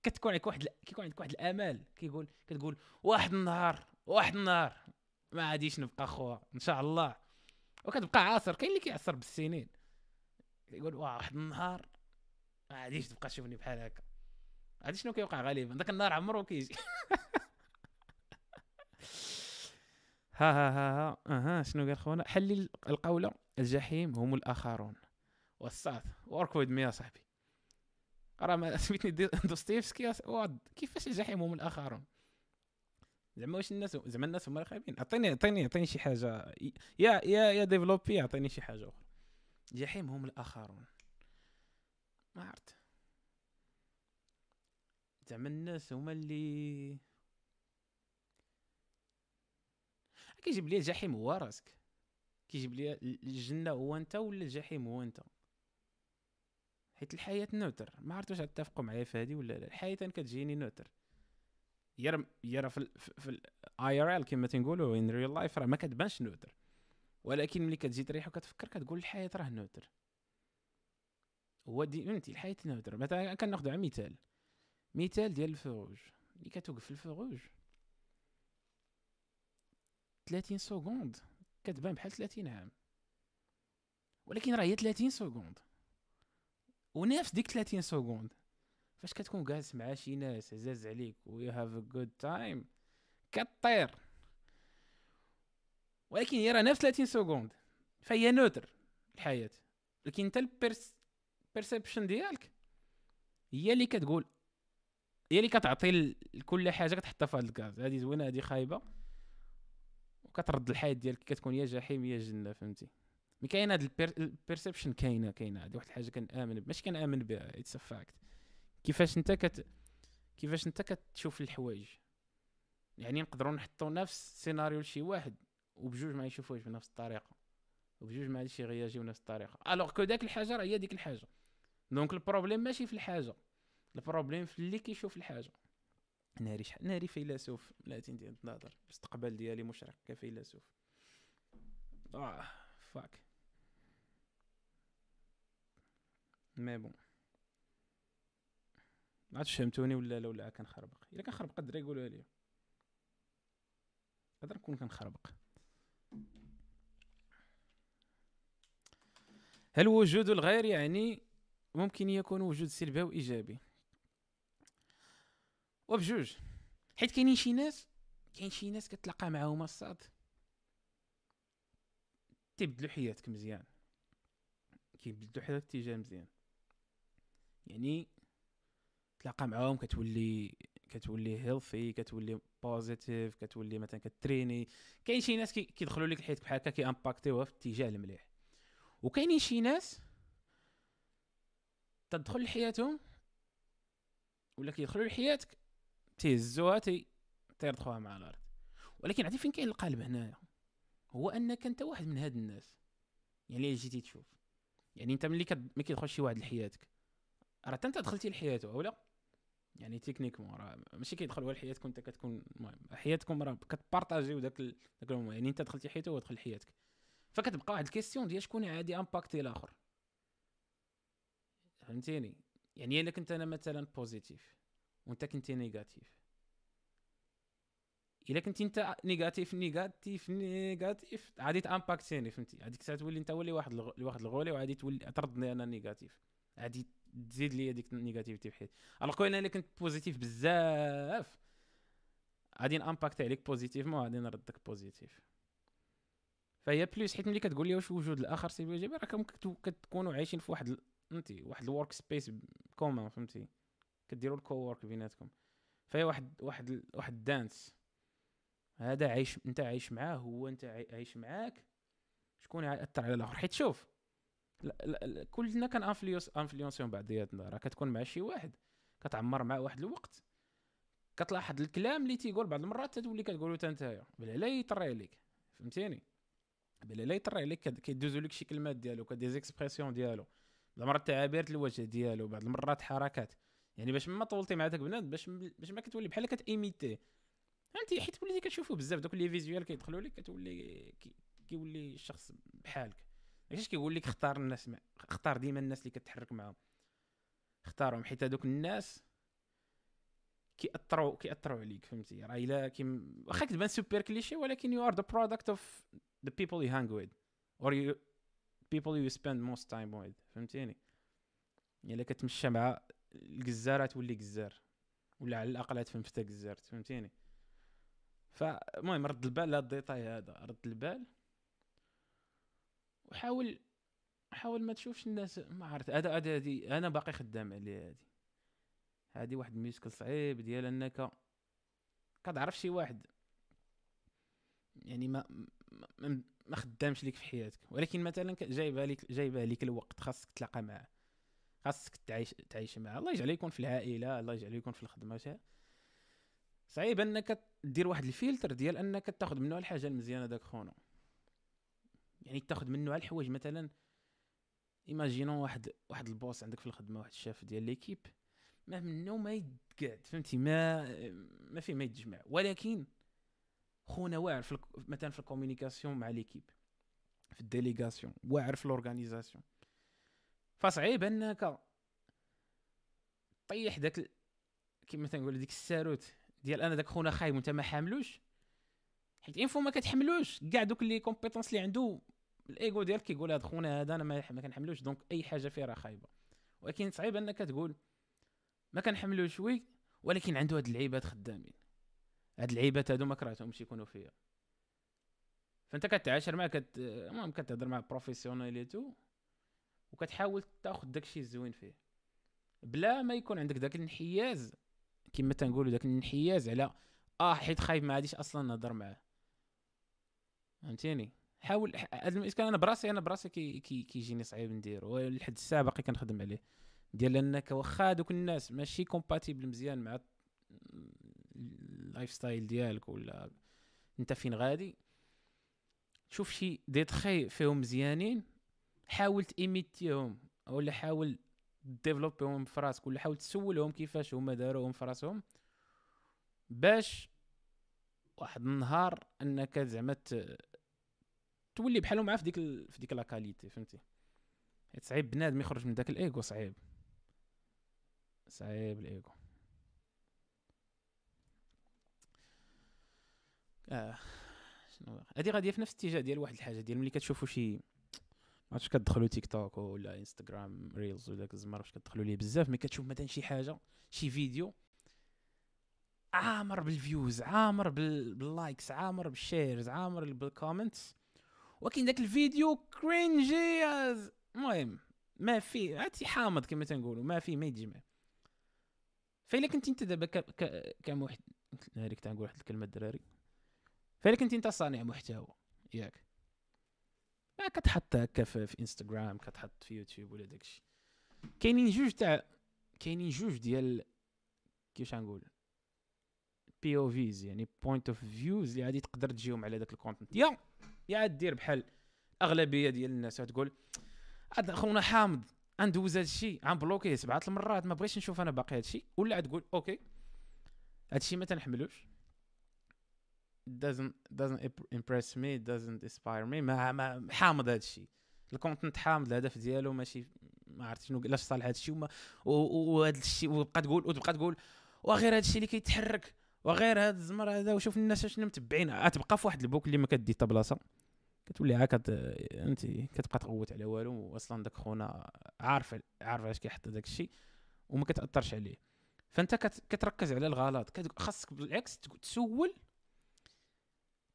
كتكون عندك واحد كيكون عندك واحد الأمل. كيقول كتقول واحد النهار واحد النهار. ما غاديش نبقى خويا إن شاء الله. وكتبقى عاصر. كاين اللي كيعصر بالسنين. يقول واحد النهار ما غاديش تبقى تشوفني بحال هكا. هادي شنو كيوقع غالبا داك النهار عمرو كيجي. ها ها ها ها أها شنو قال خونا؟ حلي القولة الجحيم هم الآخرون. وصات ورك ويد مي يا صاحبي. راه سميتني دوستيفسكي كيفاش الجحيم هم الآخرون؟ زعما واش الناس زعما الناس هما الخايبين. عطيني عطيني عطيني شي حاجة. يا يا يا ديفلوبي عطيني شي حاجة أخرى. الجحيم هم الآخرون. ما عرفت. زعما الناس هما اللي كيجيب لي الجحيم هو راسك. كيجيب لي الجنة هو انت ولا الجحيم هو انت. حيت الحياة neutre. ما عرفت واش تتفقوا معايا في هذه ولا لا. الحياة كتجيني neutre. يرى يرى في في ال IRL كما تنقولوا in real life راه ما كتبانش neutre. ولكن ملي كتجي تريح وكتفكر كتقول الحياة راه neutre. هو فهمتي الحياة neutre مثلا كناخذ على مثال مثال ديال الفروج. ملي كتوقف في الفروج 30 secondes. كتبان بحال 30 عام. ولكن راه هي 30 secondes. ونفس ديك 30 secondes. فاش كتكون جالس مع شي ناس عزاز عليك و you have a good time كطير. ولكن هي راه نفس 30 secondes. فهي neutre الحياة. لكن انت ال perception ديالك هي اللي كتقول هي اللي كتعطي لكل حاجة كتحطها في هذا ال case هذه زوينة هذه خايبة. وكترد الحياة ديالك كتكون يا جحيم يا جنة فهمتي؟ mais كاين هاد ال perception كاينة كاينة. هذه واحد الحاجة كنآمن ماشي كنآمن بها it's fact كيفاش انت كت كيفاش انت كتشوف الحوايج؟ يعني نقدروا نحطوا نفس السيناريو لشي واحد وبجوج ما يشوفوش بنفس الطريقة وبجوج ما غاديش يréagiيو بنفس الطريقة. alors que داك الحاجة راه هي ديك الحاجة. donc ال problème ماشي في الحاجة ال problème في اللي كيشوف الحاجة. ناري شحال ناري فيلسوف ملاتين ديال النظر المستقبل ديالي مشرق كفيلسوف آه fuck mais bon. ما فهمتوني ولا لا ولا كنخربق؟ إلا كنخربق الدراري يقولوا لي نقدر نكون كنخربق. هل وجود الغير يعني ممكن يكون وجود سلبي أو إيجابي. وبجوج حيت كاينين شي ناس كاين شي ناس كتلقى معاهم الصاد. تيبدلوا حياتك مزيان. كيبدلوا حياتك اتجاه مزيان. يعني تلاقى معاهم كتولي كتولي healthy كتولي positif كتولي مثلا كت entraîner. كاين شي ناس كيدخلوا لك لحياتك بحال هكا كي impacter يوها في الاتجاه المليح. وكاينين شي ناس تدخل لحياتهم؟ ولا كيدخلوا لحياتك تيهزوها تي تيرضخوها مع الأرض. ولكن عرفتي فين كاين القلب هنايا؟ هو أنك أنت واحد من هاد الناس. يعني اللي جيتي تشوف. يعني أنت ملي كد... ملي كيدخل شي واحد لحياتك راه أنت دخلتي لحياته اولا يعني techniquement راه ماشي كيدخل هو لحياتكم انت كتكون المهم. حياتكم راه كت partager يو داك ال... داك يعني أنت دخلتي حياته هو دخل لحياتك. فكتبقى واحد ال question ديال شكون عادي impacter الآخر. فهمتيني؟ يعني الا كنت أنا مثلا positif وأنت كنتي négatif إلا كنتي أنت négatif négatif négatif غادي ت impacter ني فهمتي؟ غادي تولي أنت ولي واحد واحد الغولي وغادي تولي تردني أنا négatif غادي تزيد لي ديك ال négativité في حياتي alors أنا إلا كنت positif بزاف. غادي ن impacter عليك positivement غادي نردك positif فهي plus حيت ملي كتقول لي واش وجود الآخر سلبي ايجابي راه كتكونوا عايشين في واحد فهمتي؟ واحد ال workspace commun فهمتي؟ كديروا ال co-work بيناتكم. فهي واحد واحد واحد ال danse هذا عايش انت عايش معاه هو انت عايش معاك. شكون ياثر على الآخر؟ حيت شوف. كلنا كان influence influencer يو بعضياتنا. راه كتكون مع شي واحد. كتعمر معاه واحد الوقت. كتلاحظ الكلام اللي تيقول بعض المرات تولي كتقولو حتى نتايا بلا لا يطري عليك. فهمتيني؟ بلا لا يطري عليك كيدوزو لك شي كلمات ديالو ك des expressions ديالو. المرات تعابير الوجه ديالو بعض المرات حركات. يعني باش ما طولتي مع داك بنادم باش باش ما كتولي بحال كت imiter يه فهمتي؟ حيت وليتي كتشوفو بزاف دوك les visuels كيدخلوا لك كتولي كيولي الشخص بحالك. علاش كيقول لك اختار الناس مع... اختار ديما الناس اللي كتحرك معاهم؟ اختارهم حيت هذوك الناس كيأثروا كيأثروا عليك فهمتي؟ راه إلا كي واخا كتبان super cliché ولكن you are the product of the people you hang with or people you spend most time with فهمتيني؟ الا كتمشى مع الجزار تولي جزار ولا على الأقل تفهم حتى جزار فهمتيني؟ فالمهم رد البال لهاد ال détail هذا رد البال وحاول حاول ما تشوفش الناس ما عرفت هذا هذه أنا باقي خدام عليه هذه. هذه واحد ال skill صعيب ديال أنك كتعرف شي واحد. يعني ما, ما خدامش ليك في حياتك. ولكن مثلا جايبها لك جايبها لك الوقت خاصك تلاقى معاه. خاصك تعيش تعيش معاه. الله يجعل يكون في العائلة الله يجعل يكون في الخدمة صعيب أنك دير واحد الفلتر ديال أنك تاخذ منه الحاجة المزيانة داك خونا. يعني تاخذ منه على الحوايج مثلا. imaginons واحد واحد ال boss عندك في الخدمة واحد الشاف ديال l'équipe. ما منه ما يتقعد فهمتي؟ ما ما فيه ما يتجمع. ولكن خونا واعر في مثلا في ال communication مع l'équipe في ال délégation واعر في l'organisation فصعيب أنك طيح داك كيما تنقول ديك الساروت ديال أنا داك خونا خايب وانت ما حاملوش حيت une fois ما كتحملوش. كاع دوك لي compétences اللي عنده الإيغو ديالك كيقول هاد خونا هذا أنا ما كنحملوش donc أي حاجة فيه راه خايبة. ولكن صعيب أنك تقول ما كنحملوش oui ولكن عنده هاد اللعيبات خدامين. هاد اللعيبات هادو ما كرهتهمش يكونوا فيا. فانت كتعاشر معاه كت المهم كتهضر مع professionnalité وكتحاول تاخذ داكشي الزوين فيه. بلا ما يكون عندك داك الانحياز كما تنقولوا داك الانحياز على آه حيت خايف ما غاديش أصلا نهضر معاه. فهمتيني؟ حاول هذا الاشكال أنا براسي أنا براسي كي كي كيجيني صعيب ندير ولحد الساعة باقي كنخدم عليه. ديال أنك واخا دوك الناس ماشي compatible مزيان مع ال lifestyle ديالك ولا انت فين غادي شوف شي دي تخي فيهم مزيانين حاول ت imiter هم ولا حاول développer هم في راسك ولا حاول تسولهم كيفاش هما داروهم في راسهم باش واحد النهار انك زعما تولي بحالهم معاه في ديك ال... في ديك la qualité فهمتي؟ صعيب بنادم يخرج من داك الإيغو صعيب. صعيب الإيغو. آه. شنو هادي غادية في نفس الاتجاه ديال واحد الحاجة ديال ملي كتشوفوا شي عرفتش كتدخلوا تيك توك ولا انستغرام reels ولا داك الزمر واش كتدخلوا ليه بزاف ملي كتشوف مثلا شي حاجة شي فيديو عامر بال views عامر بال likes عامر بال shares عامر بال comments ولكن داك الفيديو cringy المهم ما في هاتي حامض كما تنقولوا ما في ما يتجمع. فإلا كنت أنت دابا كمحت هذيك تنقول واحد الكلمة الدراري؟ فإلا كنت انت صانع محتوى. ياك. ما كتحط هكا في, انستغرام كتحط في يوتيوب ولا داكشي. كاينين جوج تاع كاينين جوج ديال كيفاش نقول؟ POVs يعني point of views اللي غادي تقدر تجيهم على داك ال content يا يا دير بحال أغلبية ديال الناس تقول هذا خونا حامض غندوز هذا الشيء غن bloquer ه سبعة المرات ما بغيتش نشوف أنا باقي هذا الشيء ولا تقول okay هذا الشيء ما تنحملوش. Doesn't doesn't impress me doesn't inspire me. ما, ما حامض هذا الشيء ال content حامض الهدف ديالو ماشي ما عرفت شنو علاش صالح هذا الشيء وهذا الشيء وبقى تقول وتبقى تقول وغير هذا الشيء اللي كيتحرك وغير هذا الزمر هذا وشوف الناس شنو متبعين. غتبقى في واحد البوك اللي ما كدي حتى بلاصة كتولي عا انت كتبقى تغوت على والو أصلا داك خونا عارف عارف علاش كيحط داك الشيء وما كتأثرش عليه. فأنت كتركز على الغلط. خاصك بالعكس تسول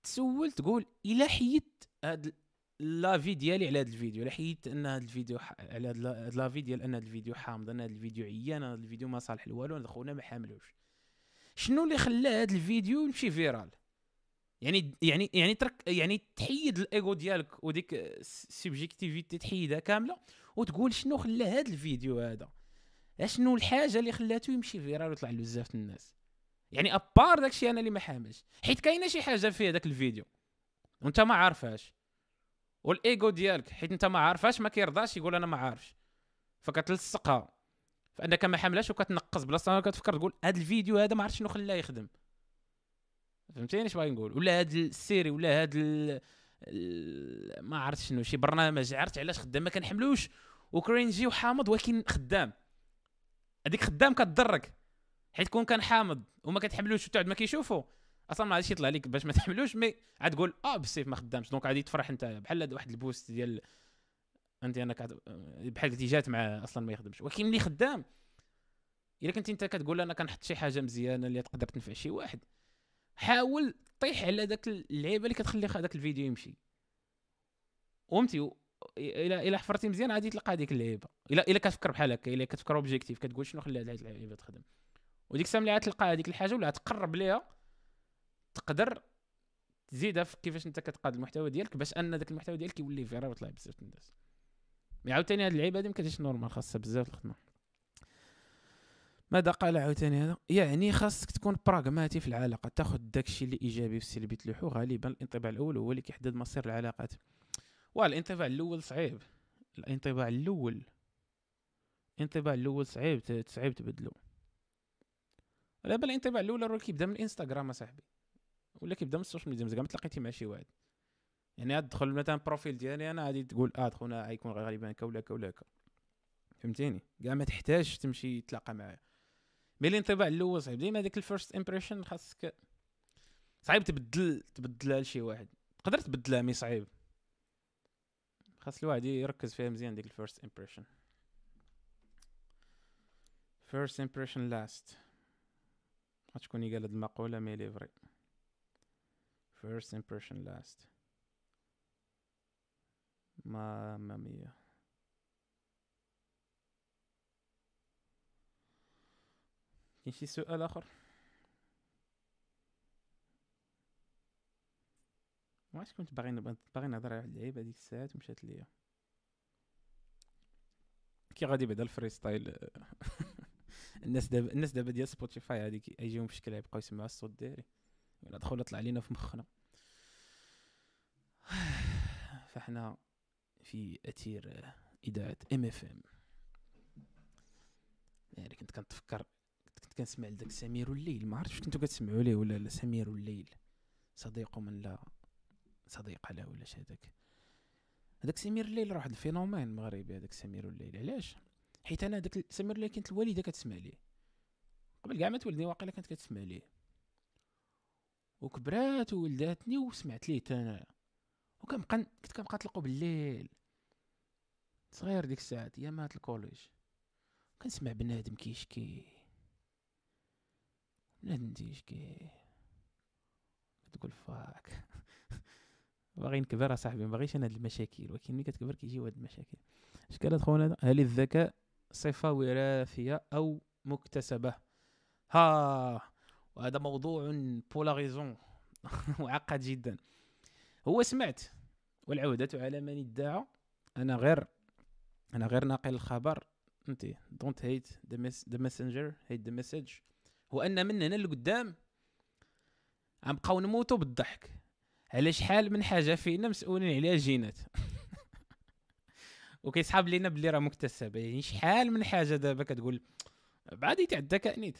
تسول تقول إلا حيدت هاد لافي ديالي على هذا الفيديو إلا حيدت أن هذا الفيديو على هاد لافي ديال أن هذا الفيديو حامض أن هذا الفيديو عيان هذا الفيديو ما صالح لوالو خونا ما حاملوش شنو اللي خلى هذا الفيديو يمشي viral؟ يعني يعني يعني ترك يعني تحيد الايجو ديالك وديك ال subjectivité تحيدها كاملة وتقول شنو خلى هذا الفيديو هذا؟ أشنو الحاجة اللي خلاته يمشي viral ويطلع لبزاف الناس؟ يعني à part داكشي أنا اللي ما حاملش. حيت كاينة شي حاجة في هذاك الفيديو وأنت ما عارفهاش. والايجو ديالك حيت أنت ما عارفهاش ما كيرضاش يقول أنا ما عارفش. فكتلصقها. فأنك ما حاملاش وكتنقص بلاصه كتفكر تقول هذا الفيديو هذا ما عرفتش شنو خلاه يخدم. فهمتيني اش باغي نقول؟ ولا هذا ال série ولا هذا ما عرفت شنو شي برنامج عرفت علاش خدام ما كنحملوش. و cringy وحامض ولكن خدام. هذيك خدام كتضرك. حيت كون كان حامض وما كتحملوش وتعد ما كيشوفو أصلا ما غاديش يطلع لك باش ما تحملوش mais عاد تقول آه بالسيف ما خدامش. donc غادي تفرح أنت بحال واحد ال boost ديال أنت أنا. بحال قلتي جات مع أصلا ما يخدمش. ولكن اللي خدام إلا كنت أنت كتقول أنا كنحط شي حاجة مزيانة اللي تقدر تنفع شي واحد حاول طيح على داك اللعيبة اللي كتخلي هذاك الفيديو يمشي. فهمتي إلى إلى حفرتي مزيان غادي تلقى هذيك اللعيبة. الا إلا كتفكر بحال هكا إلا كتفكر اوبجيكتيف كتقول شنو خلى هذه اللعيبه تخدم. وديك الساعة ملي تلقى هذيك الحاجة ولا تقرب ليها تقدر تزيدها في كيفاش انت كتقاد المحتوى ديالك باش ان ذاك المحتوى ديالك يولي viral ويطلع بزاف الناس. mais عاوتاني هاد اللعيبه هادي مكانش normal خاصها بزاف الخدمة. ماذا قال عاوتاني هذا؟ يعني خاصك تكون براغماتي في العلاقة تاخذ داكشي اللي إيجابي والسلبي تلوحو غالبا الانطباع الأول هو اللي كيحدد مصير العلاقات. والانطباع الأول صعيب. الانطباع الأول الانطباع الأول صعيب صعيب تبدلو. دابا الانطباع الأول راه كيبدا من الإنستغرام اصاحبي ولا كيبدا من ال social media مزيان ما تلاقيتي مع شي واحد يعني تدخل مثلا profil ديالي أنا غادي تقول آه خونا غيكون غالبا هكا ولا هكا ولا هكا. فهمتيني؟ كاع ما تحتاج تمشي تلاقى معاه mais الانطباع الأول صعيب ديما هذاك ال first impression خاصك صعيب تبدل تبدلها لشي واحد. تقدر تبدلها mais صعيب. خاص الواحد يركز فيها مزيان ديك ال first impression first impression last شكون قال هاد المقولة mais les vrais. First impression last. ما ما مية. كاين شي سؤال آخر؟ واش كنت باغي باغي نهضر على اللعيبة هذيك الساعات ومشات ليا. كي غادي بعدا ال freestyle الناس دابا الناس دابا ديال Spotify هذيك يجيهم في شكل يبقاو يسمعوا الصوت ديالي. ولا دخل طلع لينا في مخنا. فاحنا في أثير إذاعة MFM يعني كنت كنتفكر كنت كنسمع لذاك سمير الليل. ما عرفتش كنتو كتسمعوا ليه ولا لا سمير الليل. صديق من لا صديق له ولا هذاك هذاك سمير الليل راه واحد ال phénomène مغربي هذاك سمير الليل. علاش؟ حيت أنا داك سمير الليل كانت الوالدة كتسمع ليه قبل كاع ما تولدني واقيلا كانت كتسمع ليه وكبرات وولداتني وسمعت ليه أنا. وكنبقى كنت كنبقى نطلقو بالليل. صغير ديك الساعات ايامات ال collège. كنسمع بنادم كيشكي. بنادم تيشكي. كتقول fuck. باغي نكبر أصاحبي ما باغيش أنا هاد المشاكل ولكن ملي كتكبر كيجيو هاد المشاكل. اش قالت خونا هل الذكاء صفة وراثية أو مكتسبة. ها وهذا موضوع polarisant معقد جدا. هو سمعت والعهدة على من ادعى. أنا غير أنا غير ناقل الخبر. and don't hate the messenger hate the message هو أن من هنا لقدام غنبقاو نموتوا بالضحك. على شحال من حاجة فينا مسؤولين عليها الجينات وكيسحاب لينا بلي راه مكتسبه يعني شحال من حاجة دابا كتقول بعد تاع الذكاء نيت.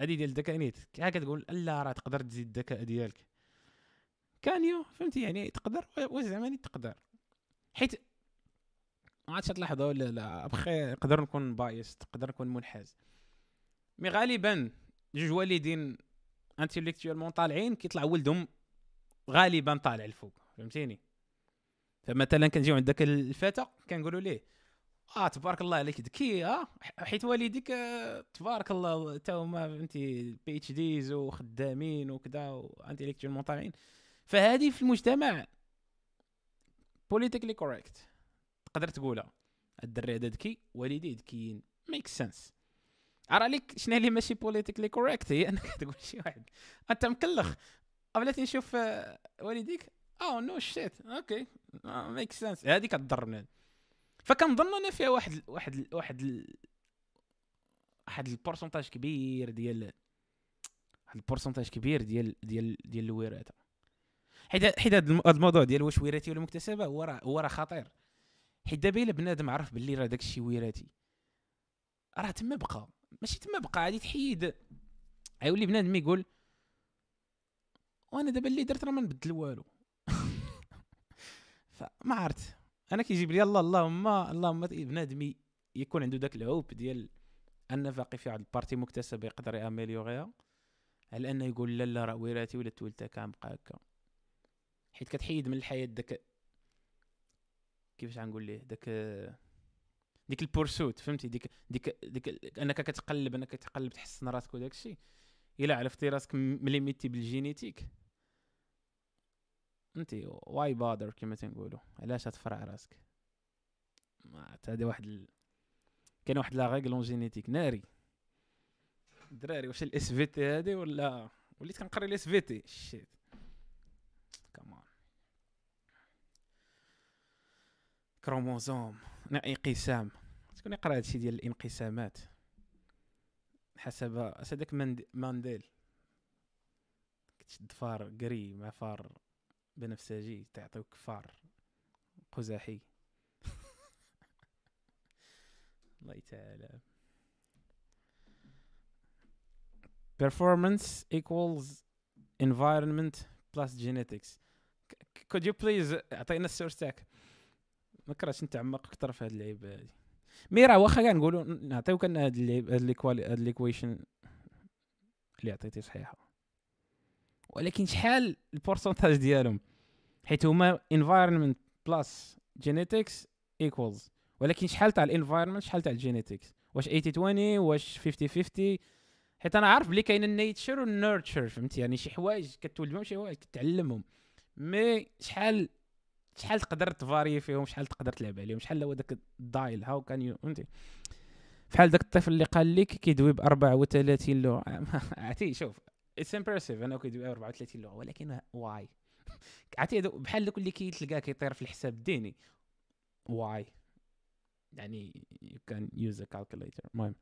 هادي ديال الذكاء نيت. كي كتقول لا راه تقدر تزيد الذكاء ديالك. can you فهمتي؟ يعني تقدر واش زعما تقدر. حيت ما عادش تلاحظوا ولا لا بخير نقدر نكون biased نقدر نكون منحاز. mais غالبا جوج والدين intellectuellement طالعين كيطلع ولدهم غالبا طالع الفوق فهمتيني؟ فمثلا كنجيو عندك الفتى كنقولوا ليه آه تبارك الله عليك ذكي آه حيت والديك آه تبارك الله تا هما فهمتي PhDs وخدامين وكذا و intellectuel طالعين فهذه في المجتمع politically correct تقدر تقولها. الدري هذا ذكي والديه ذكيين make sense ارى لك شنو اللي ماشي politically correct هي أنك تقول شي واحد. أنت مكلخ. بلاتي نشوف آه، والديك؟ oh no shit okay make sense هذه كضر بنادم فكنظن أنا فيها واحد واحد واحد واحد ال pourcentage كبير ديال واحد ال pourcentage كبير ديال ديال ديال الوراثه حيت حيت هذا الموضوع ديال واش وراثي ولا مكتسبة هو راه هو راه خطير. حيت دابا إلا بنادم عرف باللي راه داكشي وراثي راه تما بقى. ماشي تما بقى غادي تحيد. غيولي بنادم يقول وأنا دابا اللي درت راه ما نبدل والو. فما عرفت. أنا كيجيب لي الله اللهم اللهم بنادم يكون عنده داك العوب ديال أن باقي في واحد البارتي مكتسبه يقدر يأميليوغيها على أنه يقول لا لا راه وراثي ولا تولدت هكا نبقى هكا. حيت كتحيد من الحياة داك كيفاش غنقول ليه داك ديك ال pursuit فهمتي؟ ديك ديك ديك أنك كتقلب أنك كتقلب تحسن راسك وداك الشيء. إلا عرفتي راسك م limité بال génétique. انت why bother كما تنقولوا علاش تفرع راسك؟ هذه واحد ال... كاين واحد la règle en génétique ناري. الدراري واش ال SVT هادي ولا وليت كنقري الاس في تي شيت كمان كروموزوم. انقسام. تكون يقرأ هادشي ديال الانقسامات؟ حسب هذاك مانديل. كتشد فار قري مع فار بنفسجي تعطيوك فار قزحي الله تعالى. Performance equals environment plus genetics. Could you please أعطينا ال source تاعك. ما كرهتش نتعمق أكثر في هذه اللعيبة هذه mais راه واخا كنقولوا نعطيوك أن هاد هاد l'équation اللي عطيتي صحيحة. ولكن شحال ال pourcentage ديالهم؟ حيت هما environment plus genetics equals. ولكن شحال تاع ال environment شحال تاع ال genetics واش 80 20 واش 50 50 حيت أنا عارف بلي كاين ال nature وال nurture فهمتي؟ يعني شي حوايج كتولد بهم شي حوايج كتعلمهم. mais شحال شحال تقدر ت varier فيهم؟ شحال تقدر تلعب عليهم؟ شحال هو داك ال dial how can you فهمتي؟ بحال داك الطفل اللي قال لك كيدوي ب 34 لغة. عرفتي شوف. it's impressive انه كيدوي 34 لغة ولكن why عرفتي بحال دوك اللي كيتلقاه كيطير في الحساب الذهني why يعني you can use a calculator المهم.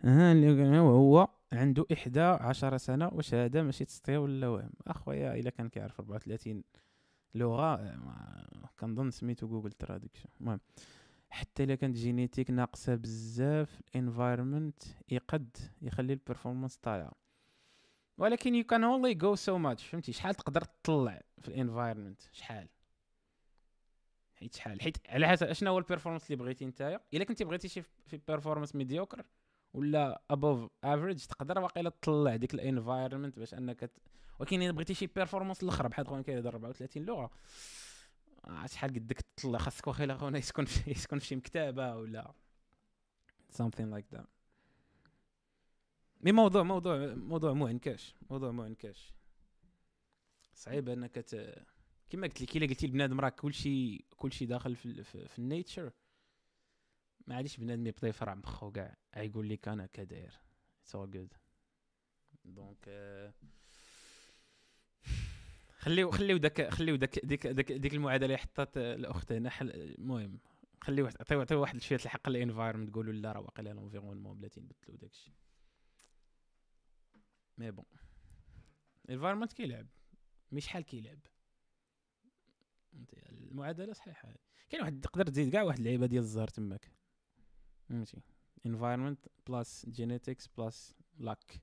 ها هو عنده إحدى عشر سنة واش ماشي تسطية ولا وهم أخويا إلا كان كيعرف 34 لغة كنظن سميتو Google traduction المهم. حتى إلا كانت génétique ناقصة بزاف ال environment يقد يخلي ال performance طالعه ولكن you can only go so much فهمتي؟ شحال تقدر تطلع في ال environment شحال؟ حيت شحال؟ حيت على حسب اشنا هو ال performance اللي بغيتي نتايا؟ إلا كنتي بغيتي شي في performance mediocre ولا above average تقدر واقيلا تطلع ديك ال environment باش أنك ت... ولكن إلا بغيتي شي performance الآخر بحال خويا كيهضر 34 لغة. آه، شحال قدك تطلع؟ خاصك واقيلا خونا يسكن في يسكن في شي مكتبة ولا something like that. mais موضوع موضوع موضوع معنكش موضوع معنكش صعيب إنك ت... كما قلت لك إلا قلتي لبنادم راه كلشي كلشي داخل في, في, في ال nature. ما عادش بنادم يبدا يفرع مخو كاع. يقول لك أنا كداير. it's all good donc خليو خليو داك خليو داك ديك ديك, ديك المعادلة اللي حطات الأخت هنا. المهم خليو عطيو عطيو واحد شوية الحق لل environment تقولوا لا راه واقيلا l'environnement بلاتي نبدلو داكشي. mais bon ال environment كيلعب مش شحال كيلعب المعادلة صحيحة. كاين واحد تقدر تزيد كاع واحد اللعيبة ديال الزهر تماك. فهمتي؟ Environment plus genetics plus luck.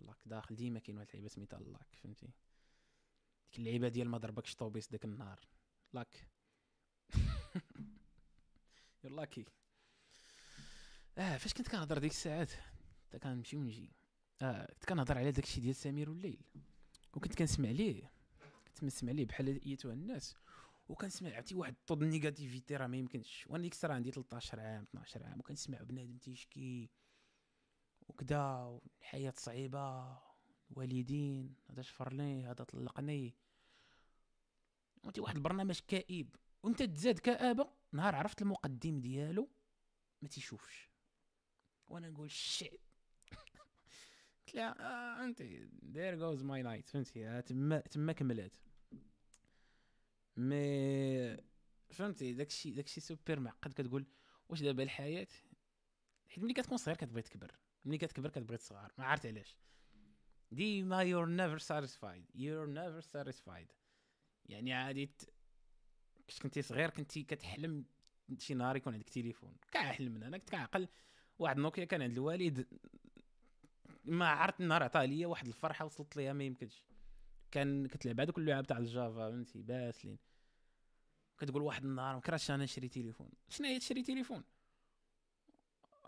Luck داخل. ديما كاين واحد اللعيبة سميتها luck فهمتي؟ ديك اللعيبة ديال ما ضربكش طوبيس داك النهار. Luck. You're lucky. آه فاش كنت كنهضر ديك الساعات؟ كنت كنمشي ونجي. آه كنت كنهضر على داكشي ديال سمير والليل. وكنت كنسمع ليه. كنت كنسمع ليه بحال ايتها الناس. وكنسمع عرفتي واحد الطود negativity راه ما يمكنش. وأنا ديك الساعة عندي 13 عام 12 عام وكنسمع بنادم تيشكي. وكذا الحياة صعيبة. والدين هذا شفر لي هذا طلقني. وانت واحد البرنامج كئيب. وانت تزاد كآبة نهار عرفت المقدم ديالو ما تيشوفش. وأنا نقول shit قلت لها آه انت there goes my night فهمتي تما تما كملات mais فهمتي داكشي داكشي سوبر معقد. كتقول واش دابا الحياة؟ حيت ملي كتكون صغير كتبغي تكبر. ملي كتكبر كتبغي تصغر. ما عرفت علاش. ديما you're never satisfied you're never satisfied يعني عادي ت... كنت كنتي صغير كنتي كتحلم شي نهار يكون عندك تليفون. حلمنا. أنا كنت كنعقل واحد نوكيا كان عند الوالد ما عرفت النهار عطاه ليا واحد الفرحة وصلت ليها ما يمكنش. كان كتلعب هذوك اللعب تاع الجافا فهمتي؟ باسلين. كتقول واحد النهار ما كرهتش أنا نشري تليفون. شنو هي تشري تليفون؟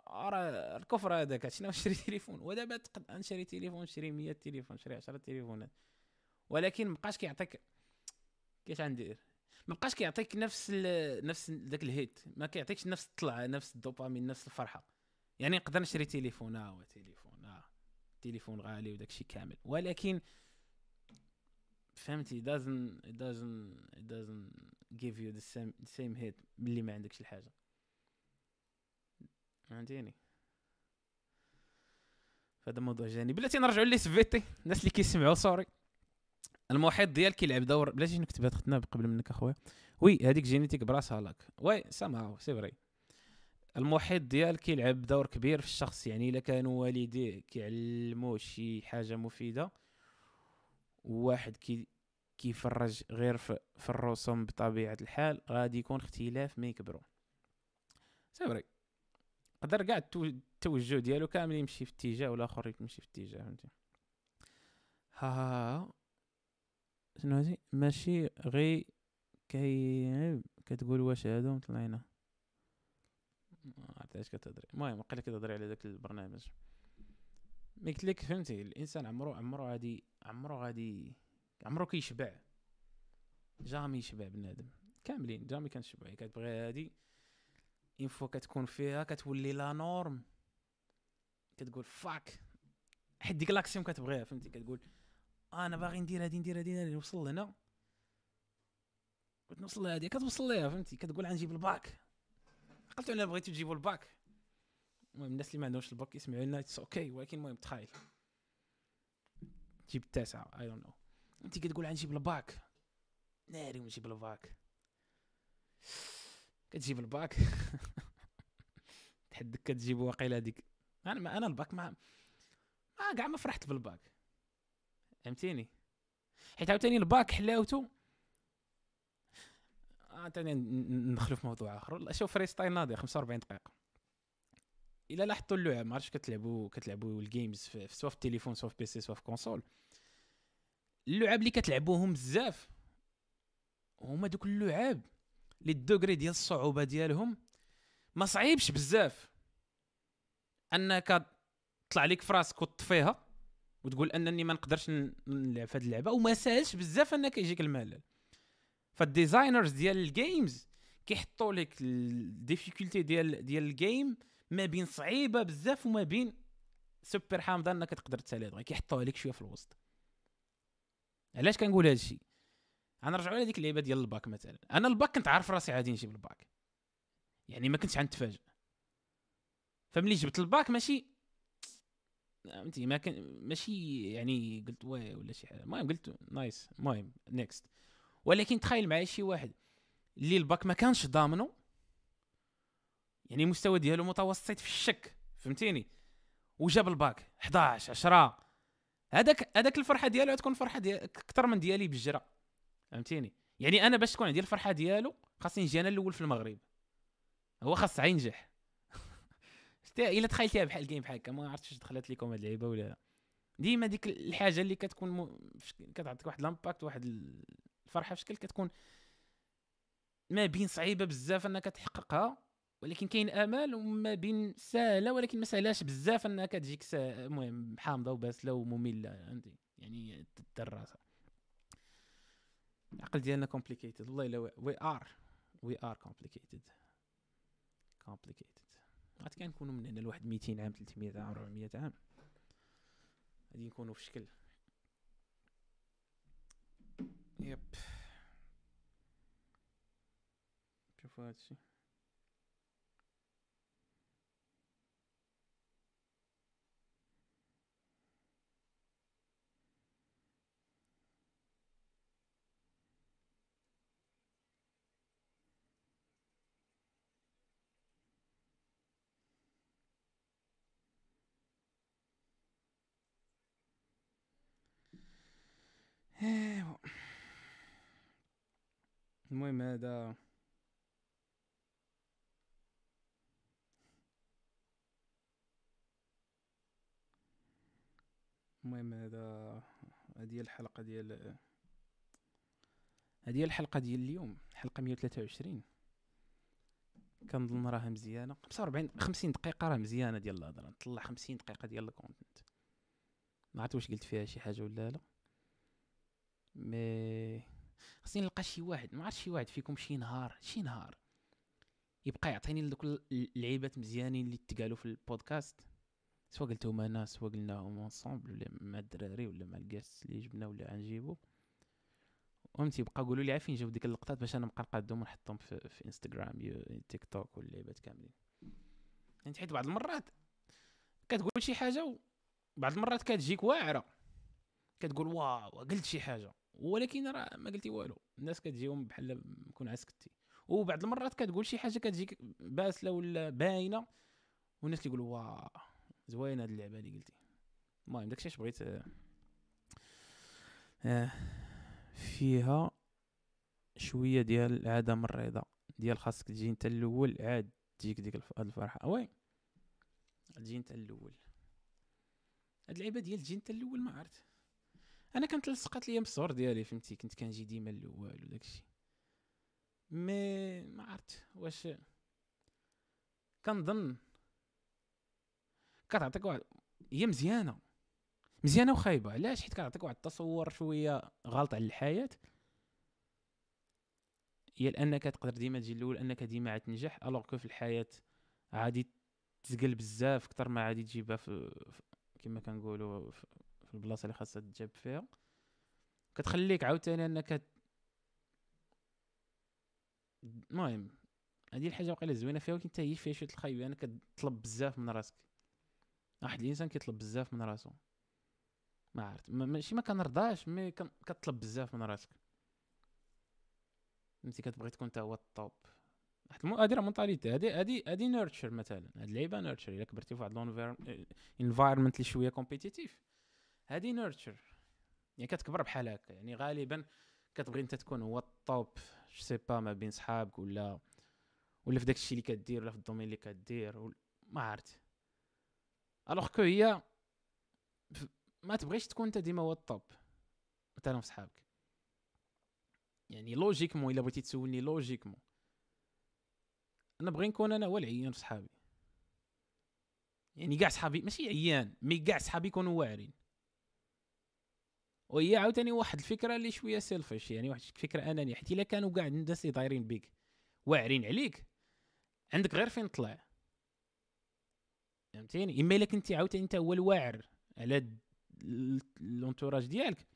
راه الكفر هذاك شنو نشري تليفون؟ ودابا تقد نشري تليفون نشري 100 تليفون نشري 10 تليفونات ولكن ما بقاش كيعطيك كيفاش غندير؟ ما بقاش كيعطيك نفس ال... نفس ذاك الهيت. ما كيعطيكش نفس الطلعة نفس الدوبامين نفس الفرحة. يعني نقدر نشري تليفون آه هو تليفون. تليفون غالي وداك الشيء كامل. ولكن فهمتي doesn't give you the same the same hit ملي ما عندكش الحاجة. فهمتيني؟ فهذا موضوع جانبي بلاتي نرجعوا لي سفيتي الناس اللي كيسمعوا سوري المحيط ديالك كيلعب دور بلاتي نكتب هاد ختنا قبل منك أخويا. وي هذيك جينيتيك براسها لاك وي سامعوا سي فري المحيط ديالك كيلعب دور كبير في الشخص يعني إلا كانوا والديه كيعلموه شي حاجة مفيدة واحد كي كيفرج غير في, الرسوم بطبيعة الحال غادي يكون اختلاف ما يكبروا سي قدر كاع التوجه ديالو كامل يمشي في اتجاه والآخر يمشي في اتجاه فهمتي؟ ها ها شنو هادي؟ ماشي غي كي كتقول واش هادو طلعينا ما عرفتش كتهضري. المهم وقيلا كتهضري على داك البرنامج. مي قلت لك فهمتي الإنسان عمرو عمرو غادي عمرو غادي عمرو كيشبع. jamais يشبع بنادم. كاملين jamais كنشبع. كتبغي هادي une fois كتكون فيها كتولي la norme. كتقول fuck حيت ديك l'action كتبغيها فهمتي. كتقول أنا باغي ندير هادي ندير هادي نوصل لهنا. بغيت نوصل لهادي. كتوصل ليها فهمتي. كتقول غنجيب الباك عقلت أنا بغيتو تجيبوا الباك. المهم الناس اللي ما عندهمش الباك يسمعوا لنا okay ولكن المهم تخيل. تجيب التاسعه I don't know أنت كتقول غنجيب الباك ناري ونجيب الباك كتجيب الباك تحدك كتجيب واقيلا هذيك أنا ما أنا الباك ما ما كاع ما فرحت بالباك. فهمتيني؟ حيت عاوتاني الباك حلاوته عاوتاني ندخلو في موضوع آخر. شوف freestyle ناضي 45 دقيقة. إلا لاحظتوا اللعب ما عرفتش كتلعبوا كتلعبوا ال games في سواء في التليفون سواء في PC سواء في console اللعب اللي كتلعبوهم بزاف هما دوك اللعاب لي ال degré ديال الصعوبة ديالهم ما صعيبش بزاف. أنك تطلع لك في راسك وتطفيها وتقول أنني ما نقدرش نلعب في هذه اللعبة وما ساهلش بزاف أنك يجيك الملل. فال designers ديال ال games كيحطوا لك ال difficulté ديال ديال ال game ما بين صعيبة بزاف وما بين سوبر حامضة أنك تقدر تسالي دغيا كيحطوها لك شوية في الوسط. علاش كنقول هذا الشيء غنرجعوا لهذيك اللعبه ديال الباك مثلا. أنا الباك كنت عارف راسي غادي نجيب الباك. يعني ما كنتش غنتفاجئ. فملي جبت الباك ماشي فهمتي؟ ما كان ماشي يعني قلت واه ولا شي حاجة. المهم قلت nice. المهم next ولكن تخيل معايا شي واحد اللي الباك ما كانش ضامنه يعني المستوى ديالو متوسط في الشك فهمتيني؟ وجاب الباك 11 10 هذاك هذاك الفرحة ديالو تكون فرحة ديال أكثر من ديالي بالجرا فهمتيني؟ يعني أنا باش تكون عندي الفرحة ديالو خاصني نجي أنا الأول في المغرب. هو خاص ينجح. إلا تخيلتيها بحال ال game بحال هكا ما عرفتش دخلت لكم هاد اللعيبة ولا لا. ديما ديك الحاجة اللي كتكون م... كتعطيك واحد l'impact واحد الفرحة في شكل كتكون ما بين صعيبة بزاف أنك تحققها ولكن كاين آمال وما بين سهلة ولكن ما سهلاش بزاف انها كتجيك المهم حامضة وباسلة ومملة فهمتي يعني الدراسه العقل ديالنا complicated والله إلا we are we are complicated complicated عاد كنكونوا من هنا لواحد 200 عام 300 عام 400 عام. غادي نكونوا في شكل يب شوفوا هادشي ايوا المهم هذا المهم هذا هذه الحلقة ديال هذه الحلقة ديال اليوم حلقة 123 كنظن راها مزيانة. 45 50 دقيقة راه مزيانة ديال الهضرة. نطلع 50 دقيقة ديال الكونتنت ما عرفت واش قلت فيها شي حاجة ولا لا. mais خصني نلقى شي واحد ما عرفت شي واحد فيكم شي نهار شي نهار. يبقى يعطيني دوك اللعيبات مزيانين اللي تقالوا في البودكاست؟ سواء قلتهم أنا سواء قلناهم ensemble ولا مع الدراري ولا مع الكاس اللي جبنا ولا غنجيبو. فهمتي يبقى قولوا لي فين جاو ديك اللقطات باش أنا نبقى نقادهم ونحطهم في, في Instagram TikTok واللعيبات كاملين. يعني حيت بعض المرات كتقول شي حاجة وبعض المرات كتجيك واعرة. كتقول واو قلت شي حاجة. ولكن راه ما قلتي والو الناس كتجيهم بحال كون عسكتي. وبعض المرات كتقول شي حاجة كتجيك باسله ولا باينة والناس كيقولوا واه زوينه هاد اللعبة اللي قلتي. المهم داكشي اش بغيت آه فيها شوية ديال عدم الرضا. ديال خاصك تجي انت الأول عاد تجيك ديك الفرحة. وين تجي انت الأول. هاد اللعبة ديال تجي انت الأول ما عرفت. أنا كانت لصقات ليا بالصور ديالي فهمتي؟ كنت كنجي ديما الأول وداكشي مي ما عرفت واش كنظن كتعطيك واحد هي مزيانة. مزيانة وخايبة. علاش؟ حيت كتعطيك واحد التصور شوية غلط على الحياة. هي لأنك تقدر ديما تجي الأول انك ديما عاد تنجح ألوغ كو في الحياة عادي تزقل بزاف أكثر ما عادي تجيبها في كما كنقولوا البلاصة اللي خاصها تجاب فيها. كتخليك عاوتاني أنك المهم هذه الحاجة واقيلا زوينة فيها ولكن هي فيها شوية الخايبه أنا كتطلب بزاف من راسك. واحد الإنسان كيطلب بزاف من راسو. ما عرفت ماشي ما كنرضاش مي كطلب بزاف من راسك. فهمتي؟ كتبغي تكون انت هو ال top. واحد هادي راه mentalité هادي هادي هادي nurture مثلا. هاد اللعيبة nurture إلا كبرتي في واحد ال environment اللي شوية compétitif هادي nurture يعني كتكبر بحال هكا. يعني غالبا كتبغي أنت تكون هو ال top c'est pas ما بين صحابك ولا ولا في داك الشيء اللي كدير ولا في ال domaine اللي كدير ما عرفت. alors que هي ما تبغيش تكون أنت ديما هو ال top مثلا في صحابك. يعني logiquement إلا بغيتي تسولني logiquement أنا بغي نكون أنا هو العيان في صحابي. يعني كاع صحابي ماشي عيان mais كاع صحابي يكونوا واعرين. وهي عاوتاني واحد الفكرة اللي شوية selfish يعني واحد الفكرة انانيه حيت إلا كانوا كاع الناس اللي دايرين بيك واعرين عليك عندك غير فين تطلع. فهمتيني؟ إما إلا كنتي عاوتاني أنت هو الواعر على لونتوراج ديالك.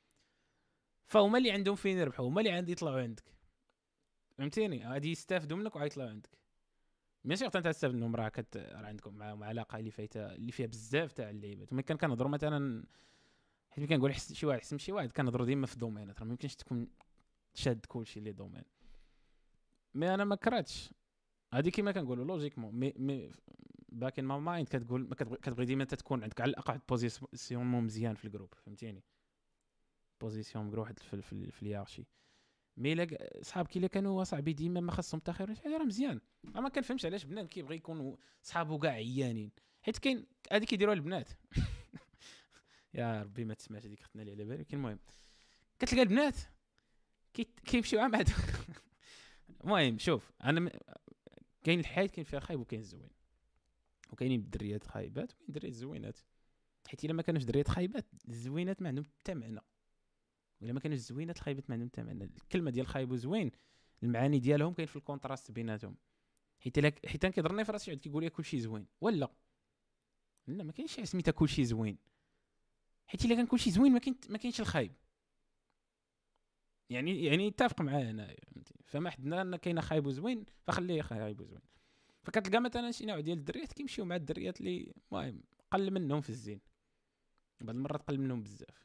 فهما اللي عندهم فين يربحوا هما اللي عندي يطلعوا عندك. فهمتيني؟ غادي يستافدوا منك وغيطلعوا عندك. ماشي وقت أنت تستافد منهم راه كت عندكم معاهم علاقة اللي فايتة اللي فيها بزاف تاع اللعيبات. كان كنهضروا مثلا حيت ملي كنقول شي واحد حسن شي واحد كنهضروا ديما في دومينات راه ما يمكنش تكون شاد كلشي اللي دومين. مي أنا ما كرهتش. هادي كيما كنقولوا لوجيكمون مي مي باك ان مايند كتقول كتبغي ديما انت تكون عندك على الأقل بوزيسيون مزيان في الجروب فهمتيني؟ بوزيسيون مقرو واحد في, في, في اليارشي مي لا صحابك إلا كانوا صاحبي ديما ما خاصهم حتى خير راه مزيان. راه ما كنفهمش علاش بنات كيبغي يكونوا صحابو كاع عيانين. حيت كاين هذيك كيديروها البنات. يا ربي ما تسمعش هذيك اختنا اللي على بالي ولكن المهم. كتلقى البنات. كيمشيو مع بعض المهم شوف أنا كاين الحياة كاين فيها خايب وكاين الزوين. وكاينين الدريات خايبات وكاين دريات زوينات. حيت إلا ما كانوش دريات خايبات الزوينات ما عندهم حتى معنى. ولا ما كانوش زوينات الخايبات ما عندهم حتى معنى. الكلمة ديال خايب وزوين المعاني ديالهم كاين في ال contraste بيناتهم. حيت لك حيت كيضرني في راسي عاد كيقول لي كلشي زوين. ولا. لا ما كاينش حاجة سميتها كلشي زوين. حيت إلا كان كلشي زوين ما كاين ما كاينش الخايب. يعني يعني اتفق معايا أنا فما حدنا ان كاينة خايب وزوين فخليه خايب وزوين. فكتلقى مثلا شي نوع ديال الدريات كيمشيو مع الدريات اللي المهم قل منهم في الزين. بعض المرات قل منهم بزاف.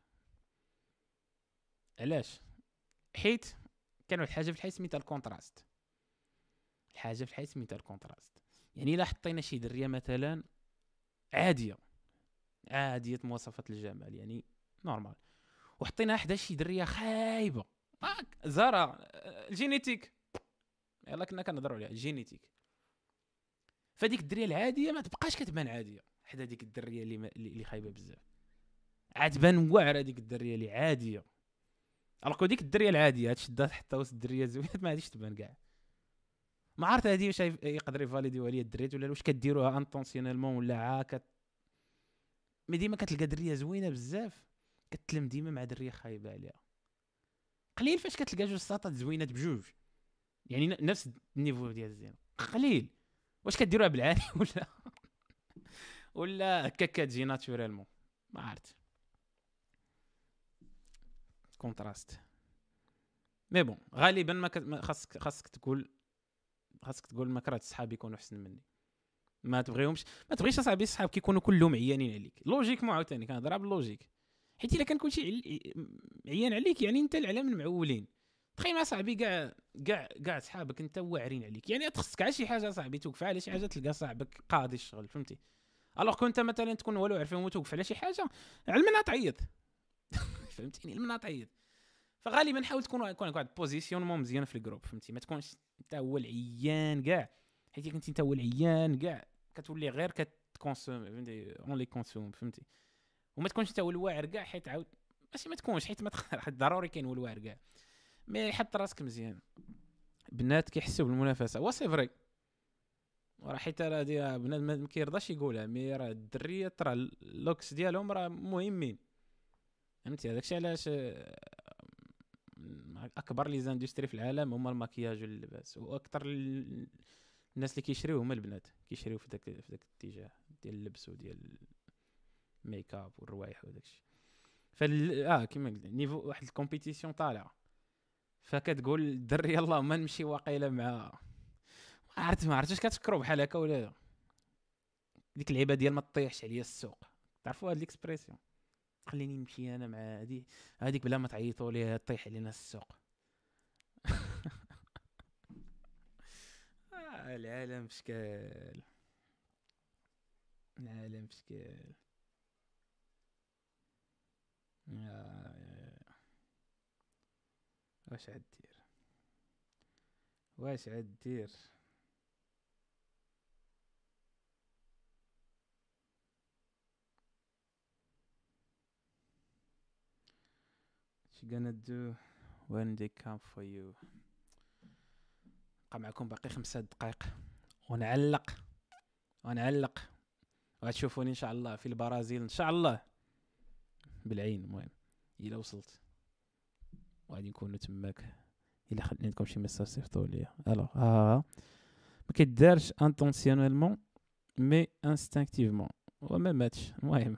علاش؟ حيت كان واحد الحاجة في الحياة سميتها ال contraste. الحاجة في الحياة سميتها ال contraste. يعني إلا حطينا شي درية مثلا عادية. عادية مواصفات الجمال يعني normal وحطينا حدا شي درية خايبة. زارا ال génétique يلا كنا كنهضروا عليها ال génétique فديك الدرية العادية ما تبقاش كتبان عادية. حدا ديك الدرية اللي اللي خايبة بزاف. عاد تبان واعرة ديك الدرية اللي عادية. alors ديك الدرية العادية تشدها تحطها وسط الدرية الزوينه ما غاديش تبان كاع. ما عرفت هادي واش يقدر يـ valider يو عليا الدريات ولا واش كديروها intentionnellement ولا عا؟ mais ديما كتلقى درية زوينة بزاف كتلم ديما مع درية خايبة عليها. قليل فاش كتلقى جوج ساطات زوينات بجوج. يعني نفس ال niveau ديال الزينة. قليل. واش كديروها بالعالي ولا؟ ولا هكا كتجي naturellement. ما عرفت. contraste. mais bon غالبا ما خاصك خاصك تقول خاصك تقول ما كرهت صحابي يكونوا احسن مني. ما تبغيهمش. ما تبغيش أصاحبي صحابك يكونوا كلهم عيانين عليك. logiquement عاوتاني كنهضر بال logique حيت إلا كان كلشي عيان عليك يعني أنت العلام المعولين. تخيل مع صاحبي كاع كاع كاع صحابك أنت واعرين عليك. يعني تخصك على شي حاجة صاحبي توقف على شي حاجة تلقى صاحبك قاضي الشغل فهمتي؟ alors كنت مثلا تكون والو عارفين وتوقف على شي حاجة على منها تعيط. فهمتيني؟ على منها تعيط. فغالبا حاول تكون يكون واحد positionnement مزيان في ال groupe فهمتي؟ ما تكونش أنت هو العيان كاع حيت كنتي انت هو العيان كاع كتولي غير كت consomme فهمتي؟ only consomme فهمتي؟ وما تكونش انت هو الواعر كاع حيت عاود ماشي ما تكونش حيت ما حيت ضروري كاين هو الواعر كاع. mais حط راسك مزيان. بنات كيحسوا بالمنافسة. وا c'est vrai وراه حيت راه دي بنات ما كيرضاش يقولها mais راه الدريات راه ال looks ديالهم راه مهمين. فهمتي؟ هذاك الشيء علاش آه، أكبر les industries في العالم هما الماكياج واللباس. وأكثر الناس اللي كيشريو هما البنات كيشريو في ذاك في ذاك الاتجاه ديال اللبس وديال ال make up والروايح وداك الشيء فال آه كيما قلت niveau واحد ال compétition طالعه فكتقول الدري يلاه ما نمشي واقيلا مع ما عرفت ما عرفت واش كتفكروا بحال هكا ولا لا. ديك اللعيبة ديال ما تطيحش عليا السوق. تعرفوا هاد ليكسبريسيون؟ خليني نمشي أنا مع هادي. هاديك بلا ما تعيطوا ليها طيح علينا السوق آه العالم بشكال العالم بشكال واش عدير واش عدير she gonna do when they come for you? بقى معكم باقي خمسة دقائق. ونعلق. ونعلق. وغتشوفوني إن شاء الله في البرازيل. إن شاء الله. بالعين المهم. إلا وصلت. وغادي نكونوا تماك. إلا خليت لكم شي ميساج صيفطوا لي ألوغ. ها ما كيدارش انتونسيونيلمون مي انستانكتيفمون وما ماتش المهم.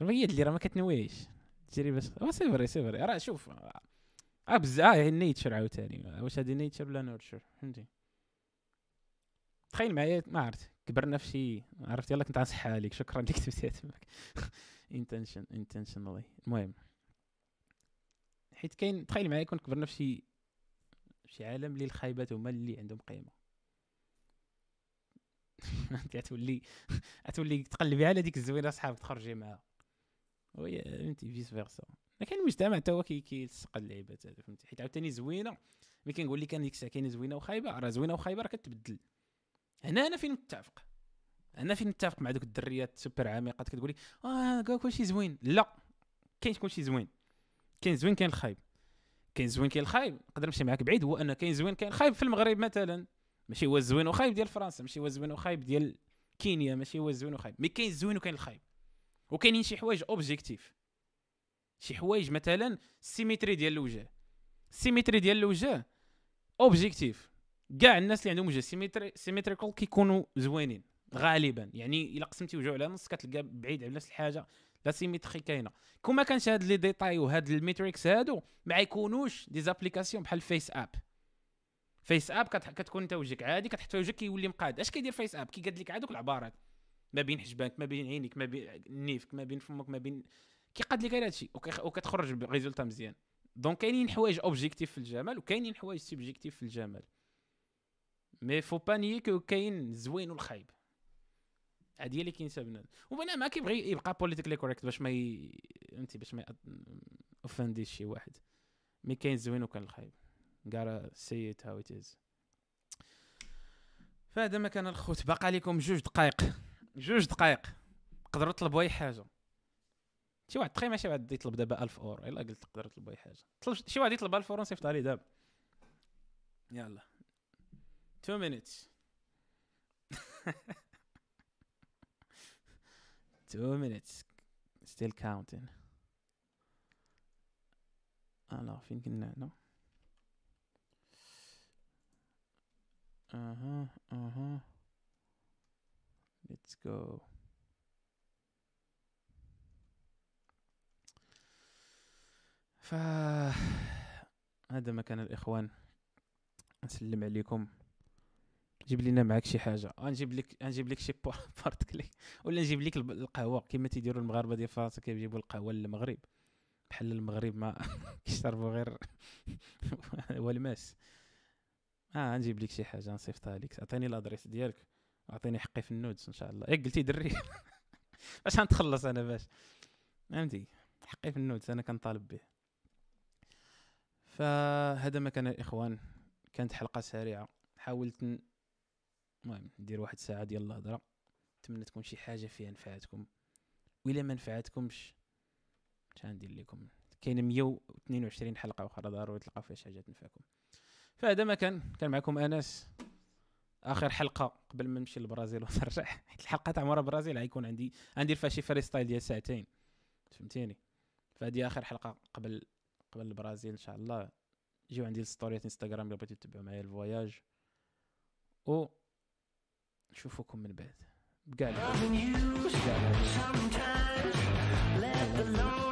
هي اللي راه ما كتنويش. التجربه وا سي فري سي فري. راه شوف. آه بزاف آه نيتشر عاوتاني. واش هادي نيتشر ولا نورتشر فهمتي؟ تخيل معايا ما عرفت كبرنا في شي عرفت؟ يلا كنت غنصحها لك شكرا اللي كتبتيها تماك. intention intentionally المهم حيت كاين تخيل معايا كون كبرنا في شي شي عالم اللي الخايبات هما اللي عندهم قيمة. أنت غتولي تقلبي على ديك الزوينة صحاب تخرجي معاها. وهي فهمتي؟ vice versa كاين المجتمع حتى هو كيلصق اللعيبات فهمتي؟ حيت عاوتاني زوينة ملي كنقول لك أنا ديك الساعة كاينة زوينة وخايبة راه زوينة وخايبة راه كتبدل. هنا أنا فين متفق أنا فين متفق مع دوك الدريات سوبر عميقات كتقول لي آه كلشي زوين. لا كاين كلشي زوين. كاين زوين كاين الخايب. كاين زوين كاين الخايب. نقدر نمشي معاك بعيد هو أن كاين زوين كاين الخايب في المغرب مثلا. ماشي هو الزوين وخايب ديال فرنسا ماشي هو الزوين وخايب ديال كينيا ماشي هو الزوين وخايب. mais كاين الزوين وكاين الخايب. وكاينين شي حوايج objectives شي حوايج مثلا ال symétrie ديال الوجه. ال symétrie ديال الوجه objectif كاع الناس اللي عندهم وجه symétrie symmetrical كيكونوا زوينين غالبا. يعني إلا قسمتي وجهه على نص كتلقى بعيد على نفس الحاجة. la symétrie كاينة. كون ما كانش هاد les détails وهاد ال metrics هادو ما يكونوش des applications بحال FaceApp FaceApp كتكون انت وجهك عادي كتحط وجهك كيولي مقاد. اش كيدير FaceApp كيقاد لك هذوك العبارات ما بين حجبانك ما بين عينيك ما بين نيفك ما بين فمك ما بين كيقاد لك غير هادشي وكتخرج ب résultat مزيان. donc كاينين حوايج objectives في الجمال وكاينين حوايج subjectives في الجمال mais faut pas nier que كاين الزوين والخايب. هادي هي اللي كاين بنادم. وبنادم ما كيبغي يبقى politically correct باش ما ي... فهمتي باش ما offendيش شي واحد. mais كاين الزوين وكاين الخايب. Gotta see it how it is فهذا ما كان الخوت. باقا لكم جوج دقائق. جوج دقائق. تقدروا تطلبوا أي حاجة. شي واحد تخيل شي واحد يطلب دابا 1000 أورو. الا قلت تقدر تطلب أي حاجة. طلب شي واحد يطلب 1000 أورو نصيفط عليه دابا. يلا. 2 minutes. 2 minutes. Still counting. Alors فين كنا هنا أها أها let's go. فهذا ما كان الإخوان. نسلم عليكم. جيب لنا معاك شي حاجة. غنجيب لك غنجيب لك شي porte-clés ولا نجيب لك القهوة. كما تيديروا المغاربة ديال فرنسا كيجيبوا القهوة للمغرب. بحال المغرب ما كيشربوا غير والماس آه نجيب لك شي حاجة. نصيفطها لك. عطيني l'adresse ديالك. أعطيني حقي في ال nudes إن شاء الله. ياك قلتي دري. باش غنتخلص أنا باش. فهمتي؟ حقي في ال nudes. أنا كنطالب به. فهذا ما كان الاخوان كانت حلقة سريعة. حاولت المهم ندير واحد الساعة ديال الهضرة. نتمنى تكون شي حاجة فيها نفعتكم. وإلا ما نفعتكمش اش غندير لكم. كاينة 122 حلقة أخرى ضروري تلقاو فيها شي حاجة تنفعكم فهذا ما كان. كان معكم أنس. آخر حلقة قبل ما نمشي للبرازيل ونرجع. حيت الحلقة تاع مورا البرازيل غيكون عندي غندير فيها شي freestyle ديال ساعتين. فهمتيني؟ فهذه آخر حلقة قبل قبل البرازيل إن شاء الله جيو عندي ال storyات إنستغرام اللي بغيتو تتبعوا معايا ال voyage. و نشوفكم من بعد. بكاع